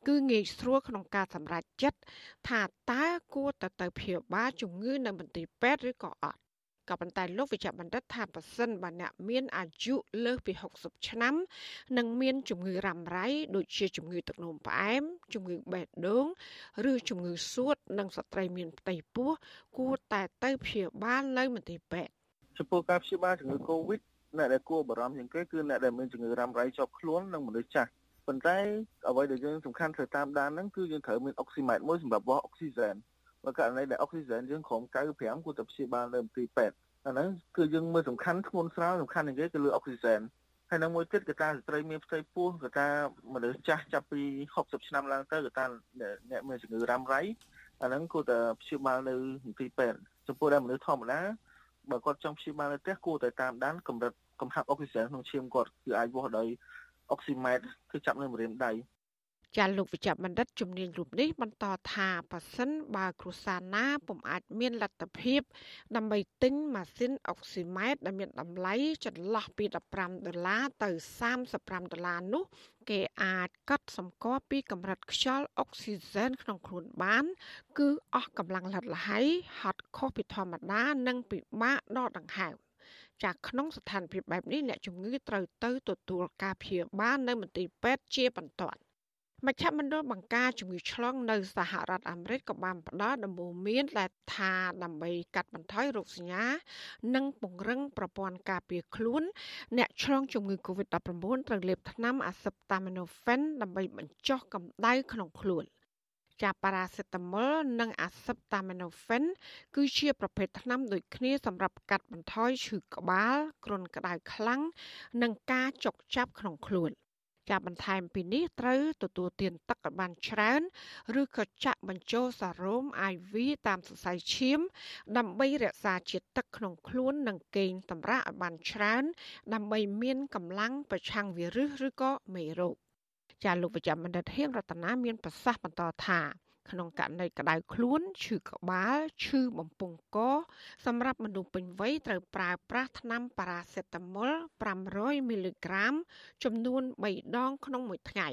[SPEAKER 27] គឺងាយស្រួលក្នុងការសម្រេចចិត្តថាតើគួរទៅទៅព្យាបាលជំងឺនៅមន្ទីរពេទ្យឬក៏អត់ ក៏ប៉ុន្តែលោកវិជ្ជបណ្ឌិតថាប៉ះសិនបើអ្នកមានអាយុលើសពី60ឆ្នាំនិងមានជំងឺរ៉ាំរ៉ៃដូចជាជំងឺទឹកនោមផ្អែមជំងឺបេះដូងឬជំងឺសួត និងស្ត្រីមានផ្ទៃពោះគួរតែទៅព្យាបាលនៅមន្ទីរពេទ្យ
[SPEAKER 28] ចំពោះការព្យាបាលជំងឺ Covid អ្នកដែលគួរបារម្ភជាងគេគឺអ្នកដែលមានជំងឺរ៉ាំរ៉ៃជាប់ខ្លួននិងមនុស្សចាស់ប៉ុន្តែអ្វីដែលយើងសំខាន់ត្រូវតាមដានហ្នឹងគឺយើងត្រូវមានអុកស៊ីម៉ែត្រមួយសម្រាប់វាស់អុកស៊ីហ្សែន បើករណីដែលអុកស៊ីហ្សែនយើងក្រោម95គួរតែព្យាបាលនៅមន្ទីរពេទ្យអាហ្នឹងគឺយើងមើលសំខាន់ធ្ងន់ស្រាលសំខាន់ជាងគេគឺលើអុកស៊ីហ្សែនហើយនឹងមួយទៀតគឺថាស្ត្រីមានផ្ទៃពោះគឺថាមនុស្សចាស់ចាប់ពី60ឆ្នាំឡើងទៅគឺថាអ្នកមានជំងឺរ៉ាំរ៉ៃអាហ្នឹងគួរតែព្យាបាលនៅមន្ទីរពេទ្យចំពោះដែលមនុស្សធម្មតាបើគាត់ចង់ព្យាបាលនៅផ្ទះគួរតែតាមដានកម្រិតកំហាប់អុកស៊ីហ្សែនក្នុងឈាមគាត់គឺអាចវាស់ដោយអុកស៊ីម៉ែត្រគឺចាប់នៅម្រាមដៃ
[SPEAKER 27] ចាលោកវិជ្ជបណ្ឌិតជំនាញរូបនេះបន្តថាប៉ះសិនបើគ្រួសារណាពុំអាចមានលទ្ធភាព ដើម្បីទិញម៉ាស៊ីនអុកស៊ីម៉ែត្រដែលមានតម្លៃចន្លោះពី15ដុល្លារទៅ35ដុល្លារនោះ គេអាចកត់សម្គាល់ពីកម្រិតខ្យល់អុកស៊ីហ្សែនក្នុងខ្លួនបាន គឺអស់កម្លាំងលិតលហើយហត់ខុសពីធម្មតា និងពិបាកដកដង្ហើមចាក្នុងស្ថានភាពបែបនេះអ្នកជំងឺត្រូវទៅទទួលការព្យាបាលនៅមន្ទីរពេទ្យជាបន្ទាន់ មជ្ឈមណ្ឌលបង្ការជំងឺឆ្លងនៅសហរដ្ឋអាមេរិកក៏បានផ្ដល់ដំបូន្មានដែលថាដើម្បីកាត់បន្ថយរោគសញ្ញា និងពង្រឹងប្រព័ន្ធការពារខ្លួន អ្នកឆ្លងជំងឺ Covid-19 ត្រូវលេបថ្នាំអាស៊ីបតាមីណូហ្វេនដើម្បីបញ្ចុះកម្ដៅក្នុងខ្លួនចាប៉ារ៉ាសេតាមុលនិងអាស៊ីបតាមីណូហ្វេនគឺជាប្រភេទថ្នាំដូចគ្នាសម្រាប់កាត់បន្ថយឈឺក្បាល គ្រុនក្តៅខ្លាំង និងការចុកចាប់ក្នុងខ្លួន ចាប់បន្ថែមពីនេះត្រូវទទួលទានទឹកឲ្យបានច្រើន ឬក៏ចាក់បញ្ចូលសារ៉ូម IV តាមសរសៃឈាម ដើម្បីរក្សាជាតិទឹកក្នុងខ្លួននិងគេងសម្រាកឲ្យបានច្រើន ដើម្បីមានកម្លាំងប្រឆាំងវីរុសឬក៏មេរោគចាលោកវិជ្ជបណ្ឌិតហៀងរតនាមានប្រសាសន៍បន្តថា ក្នុងករណីក្តៅខ្លួនឈឺក្បាលឈឺបំពង់កសម្រាប់មនុស្សពេញវ័យត្រូវប្រើប្រាស់ថ្នាំប៉ារ៉ាសេតាមុល500មីលីក្រាម ចំនួន3ដងក្នុងមួយថ្ងៃ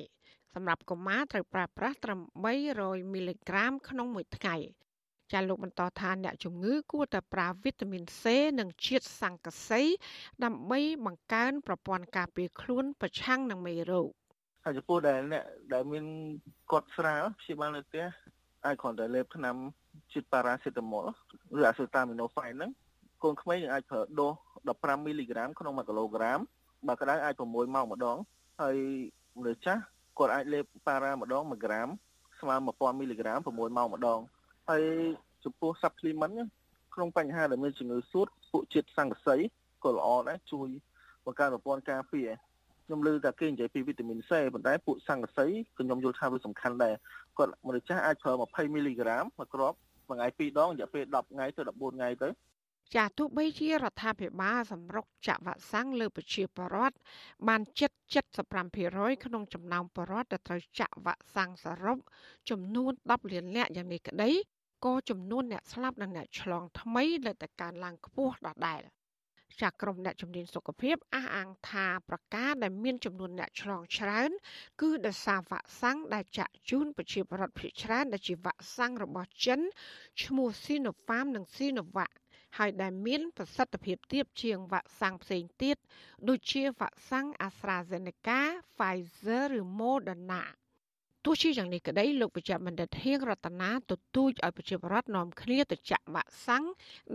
[SPEAKER 27] សម្រាប់កុមារត្រូវប្រើប្រាស់ត្រឹម300មីលីក្រាមក្នុងមួយថ្ងៃចាលោកបន្តថាអ្នកជំងឺគួរតែប្រើវីតាមីន C និងជាតិស័ង្កសីដើម្បីបង្កើនប្រព័ន្ធការពារខ្លួនប្រឆាំងនឹងមេរោគ
[SPEAKER 28] ហើយចំពោះដែលអ្នកដែលមានគាត់ស្រាលព្យាបាលនៅផ្ទះអាចគ្រាន់តែលេបថ្នាំជាតិប៉ារ៉ាសេតាមុលឬអាសេតាមីណូហ្វែនហ្នឹងកូនក្មេងអាចប្រើដូស15មីលីក្រាមក្នុង1គីឡូក្រាមបើក្តៅអាច6ម៉ោងម្ដងហើយមនុស្សចាស់គាត់អាចលេបប៉ារ៉ាម្ដង1ក្រាមស្មើ1000មីលីក្រាម6ម៉ោងម្ដងហើយចំពោះ supplement ក្នុងបញ្ហាដែលមានជំងឺសួតពួកជាតិសង្កសីក៏ល្អដែរជួយបង្កើនប្រព័ន្ធការពារ ខ្ញុំឮតែគេនិយាយពីវីតាមីន C ប៉ុន្តែពួកសង្កសីខ្ញុំយល់ថាវាសំខាន់ដែរគាត់មនុស្សចាស់អាចប្រើ20មីលីក្រាមមួយគ្រាប់មួយថ្ងៃ2ដងរយៈពេល10ថ្ងៃទៅ14ថ្ងៃទៅ
[SPEAKER 27] ចាទោះបីជារដ្ឋាភិបាលសម្រុកចាក់វ៉ាក់សាំងលើប្រជាពលរដ្ឋបានជិត75%ក្នុងចំណោមពលរដ្ឋដែលត្រូវចាក់វ៉ាក់សាំងសរុបចំនួន10លាននាក់យ៉ាងនេះក្តីក៏ចំនួនអ្នកស្លាប់និងអ្នកឆ្លងថ្មីនៅតែកើនឡើងខ្ពស់ដដែល។ ចាក្រមអ្នកជំនាញសុខភាពអះអាងថាប្រការដែលមានចំនួនអ្នកឆ្លងច្រើន គឺដោយសារវ៉ាក់សាំងដែលចាក់ជូនប្រជាពលរដ្ឋភាគច្រើនដែលជាវ៉ាក់សាំងរបស់ចិនឈ្មោះ Sinopharm និង Sinovac ហើយដែលមានប្រសិទ្ធភាពទាបជាងវ៉ាក់សាំងផ្សេងទៀតដូចជាវ៉ាក់សាំង AstraZeneca, Pfizer ឬ Moderna ទោះ ជាយ៉ាងនេះក្តីលោកវិជ្ជបណ្ឌិតហៀងរតនាទទូចឲ្យប្រជាពលរដ្ឋនាំគ្នាទៅចាក់វ៉ាក់សាំង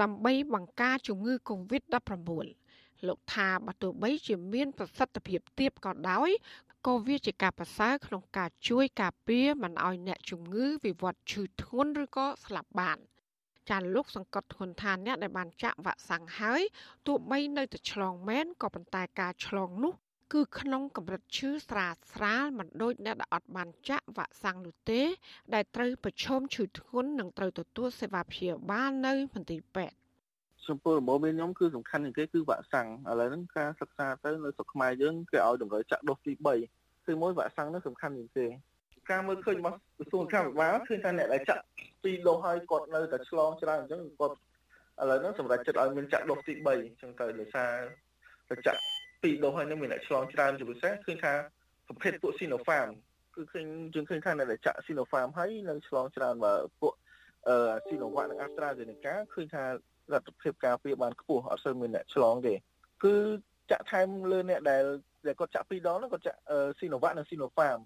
[SPEAKER 27] ដើម្បីបង្ការជំងឺ Covid-19 លោកថាបើទោះបីជាមានប្រសិទ្ធភាពទាបក៏ដោយក៏វាជាការប្រសើរក្នុងការជួយការពារមិនឲ្យអ្នកជំងឺវិវត្តឈឺធ្ងន់ឬក៏ស្លាប់បានចាលោកសង្កត់ធ្ងន់ថាអ្នកដែលបានចាក់វ៉ាក់សាំងហើយទោះបីនៅតែឆ្លងមែនក៏ប៉ុន្តែការឆ្លងនោះ គឺក្នុងកម្រិតឈឺស្រាលស្រាលមិនដូចអ្នកដែលអត់បានចាក់វ៉ាក់សាំងនោះទេ ដែលត្រូវប្រឈមឈឺធ្ងន់និងត្រូវទទួលសេវាព្យាបាលនៅមន្ទីរពេទ្យ
[SPEAKER 28] ចំពោះរបបមានខ្ញុំគឺសំខាន់ជាងគេគឺវ៉ាក់សាំងឥឡូវហ្នឹងការសិក្សាទៅនៅស្រុកខ្មែរយើងគេឲ្យតម្រូវចាក់ដូសទី3គឺមួយវ៉ាក់សាំងនោះសំខាន់ជាងគេការមើលឃើញរបស់ក្រសួងសុខាភិបាលឃើញថាអ្នកដែលចាក់ពីរដូសហើយគាត់នៅតែឆ្លងច្រើនអញ្ចឹងគាត់ឥឡូវហ្នឹងសម្រាប់ចិត្តឲ្យមានចាក់ដូសទី3អញ្ចឹងទៅដោយសារទៅចាក់ ពីរដូសហើយនឹងមានអ្នកឆ្លងច្រើនជាពិសេសឃើញថាប្រភេទពួក Sinopharm គឺឃើញយើងឃើញថាអ្នកដែលចាក់ Sinopharm ហើយនឹងឆ្លងច្រើនបើពួកអឺ Sinovac និង AstraZeneca ឃើញថាលទ្ធភាពការពារបានខ្ពស់អត់សូវមានអ្នកឆ្លងទេគឺចាក់ថែមលើអ្នកដែលដែលគាត់ចាក់ពីរដងហ្នឹងគាត់ចាក់ Sinovac និង Sinopharm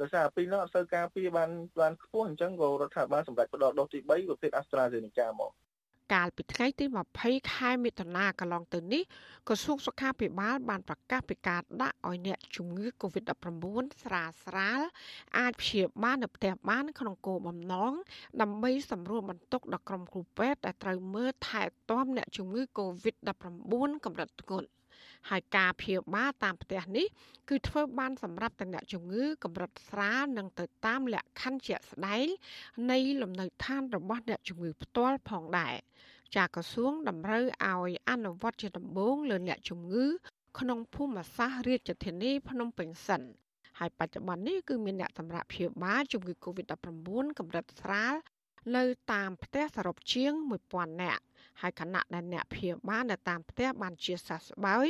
[SPEAKER 28] ដោយសារពីរនោះអត់សូវការពារបានបានខ្ពស់អញ្ចឹងក៏រដ្ឋាភិបាលសម្រេចផ្ដល់ដូសទី3ប្រភេទ AstraZeneca មក
[SPEAKER 27] កាលពីថ្ងៃទី20ខែមិថុនាកន្លងទៅនេះក្រសួងសុខាភិបាលបានប្រកាសពីការដាក់ឲ្យអ្នកជំងឺ Covid-19 ស្រាលស្រាលអាចព្យាបាលនៅផ្ទះបានក្នុងគោលបំណងដើម្បីសម្រួលបន្ទុកដល់ក្រុមគ្រូពេទ្យដែលត្រូវមើលថែទាំអ្នកជំងឺ Covid-19 កម្រិតធ្ងន់ ហើយការព្យាបាលតាមផ្ទះនេះគឺធ្វើបានសម្រាប់តែអ្នកជំងឺកម្រិតស្រាលនិងទៅតាមលក្ខខណ្ឌជាក់ស្ដែងនៃលំនៅឋានរបស់អ្នកជំងឺផ្ទាល់ផងដែរចាក្រសួងតម្រូវឲ្យអនុវត្តជាដំបូងលើអ្នកជំងឺក្នុងភូមិសាស្ត្ររាជធានីភ្នំពេញសិនហើយបច្ចុប្បន្ននេះគឺមានអ្នកសម្រាប់ព្យាបាលជំងឺ Covid-19 កម្រិតស្រាល នៅតាមផ្ទះសរុបជាង1000នាក់ហើយខណៈដែលអ្នកព្យាបាលនៅតាមផ្ទះបានជាសះស្បើយ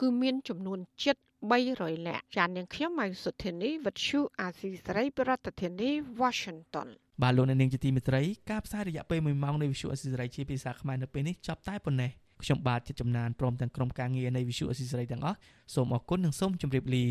[SPEAKER 27] គឺមានចំនួនជិត300នាក់ចាននាងខ្ញុំម៉ៃសុធានីវិទ្យុអាស៊ីសេរីប្រធានាធិបតី Washington
[SPEAKER 4] បាទលោកអ្នកនាងជាទីមេត្រីការផ្សាយរយៈពេល1ម៉ោងនៃវិទ្យុអាស៊ីសេរីជាភាសាខ្មែរនៅពេលនេះចប់តែប៉ុណ្ណេះខ្ញុំបាទចិត្តចំណានព្រមទាំងក្រុមការងារនៃវិទ្យុអាស៊ីសេរីទាំងអស់សូមអរគុណនិងសូមជម្រាបលា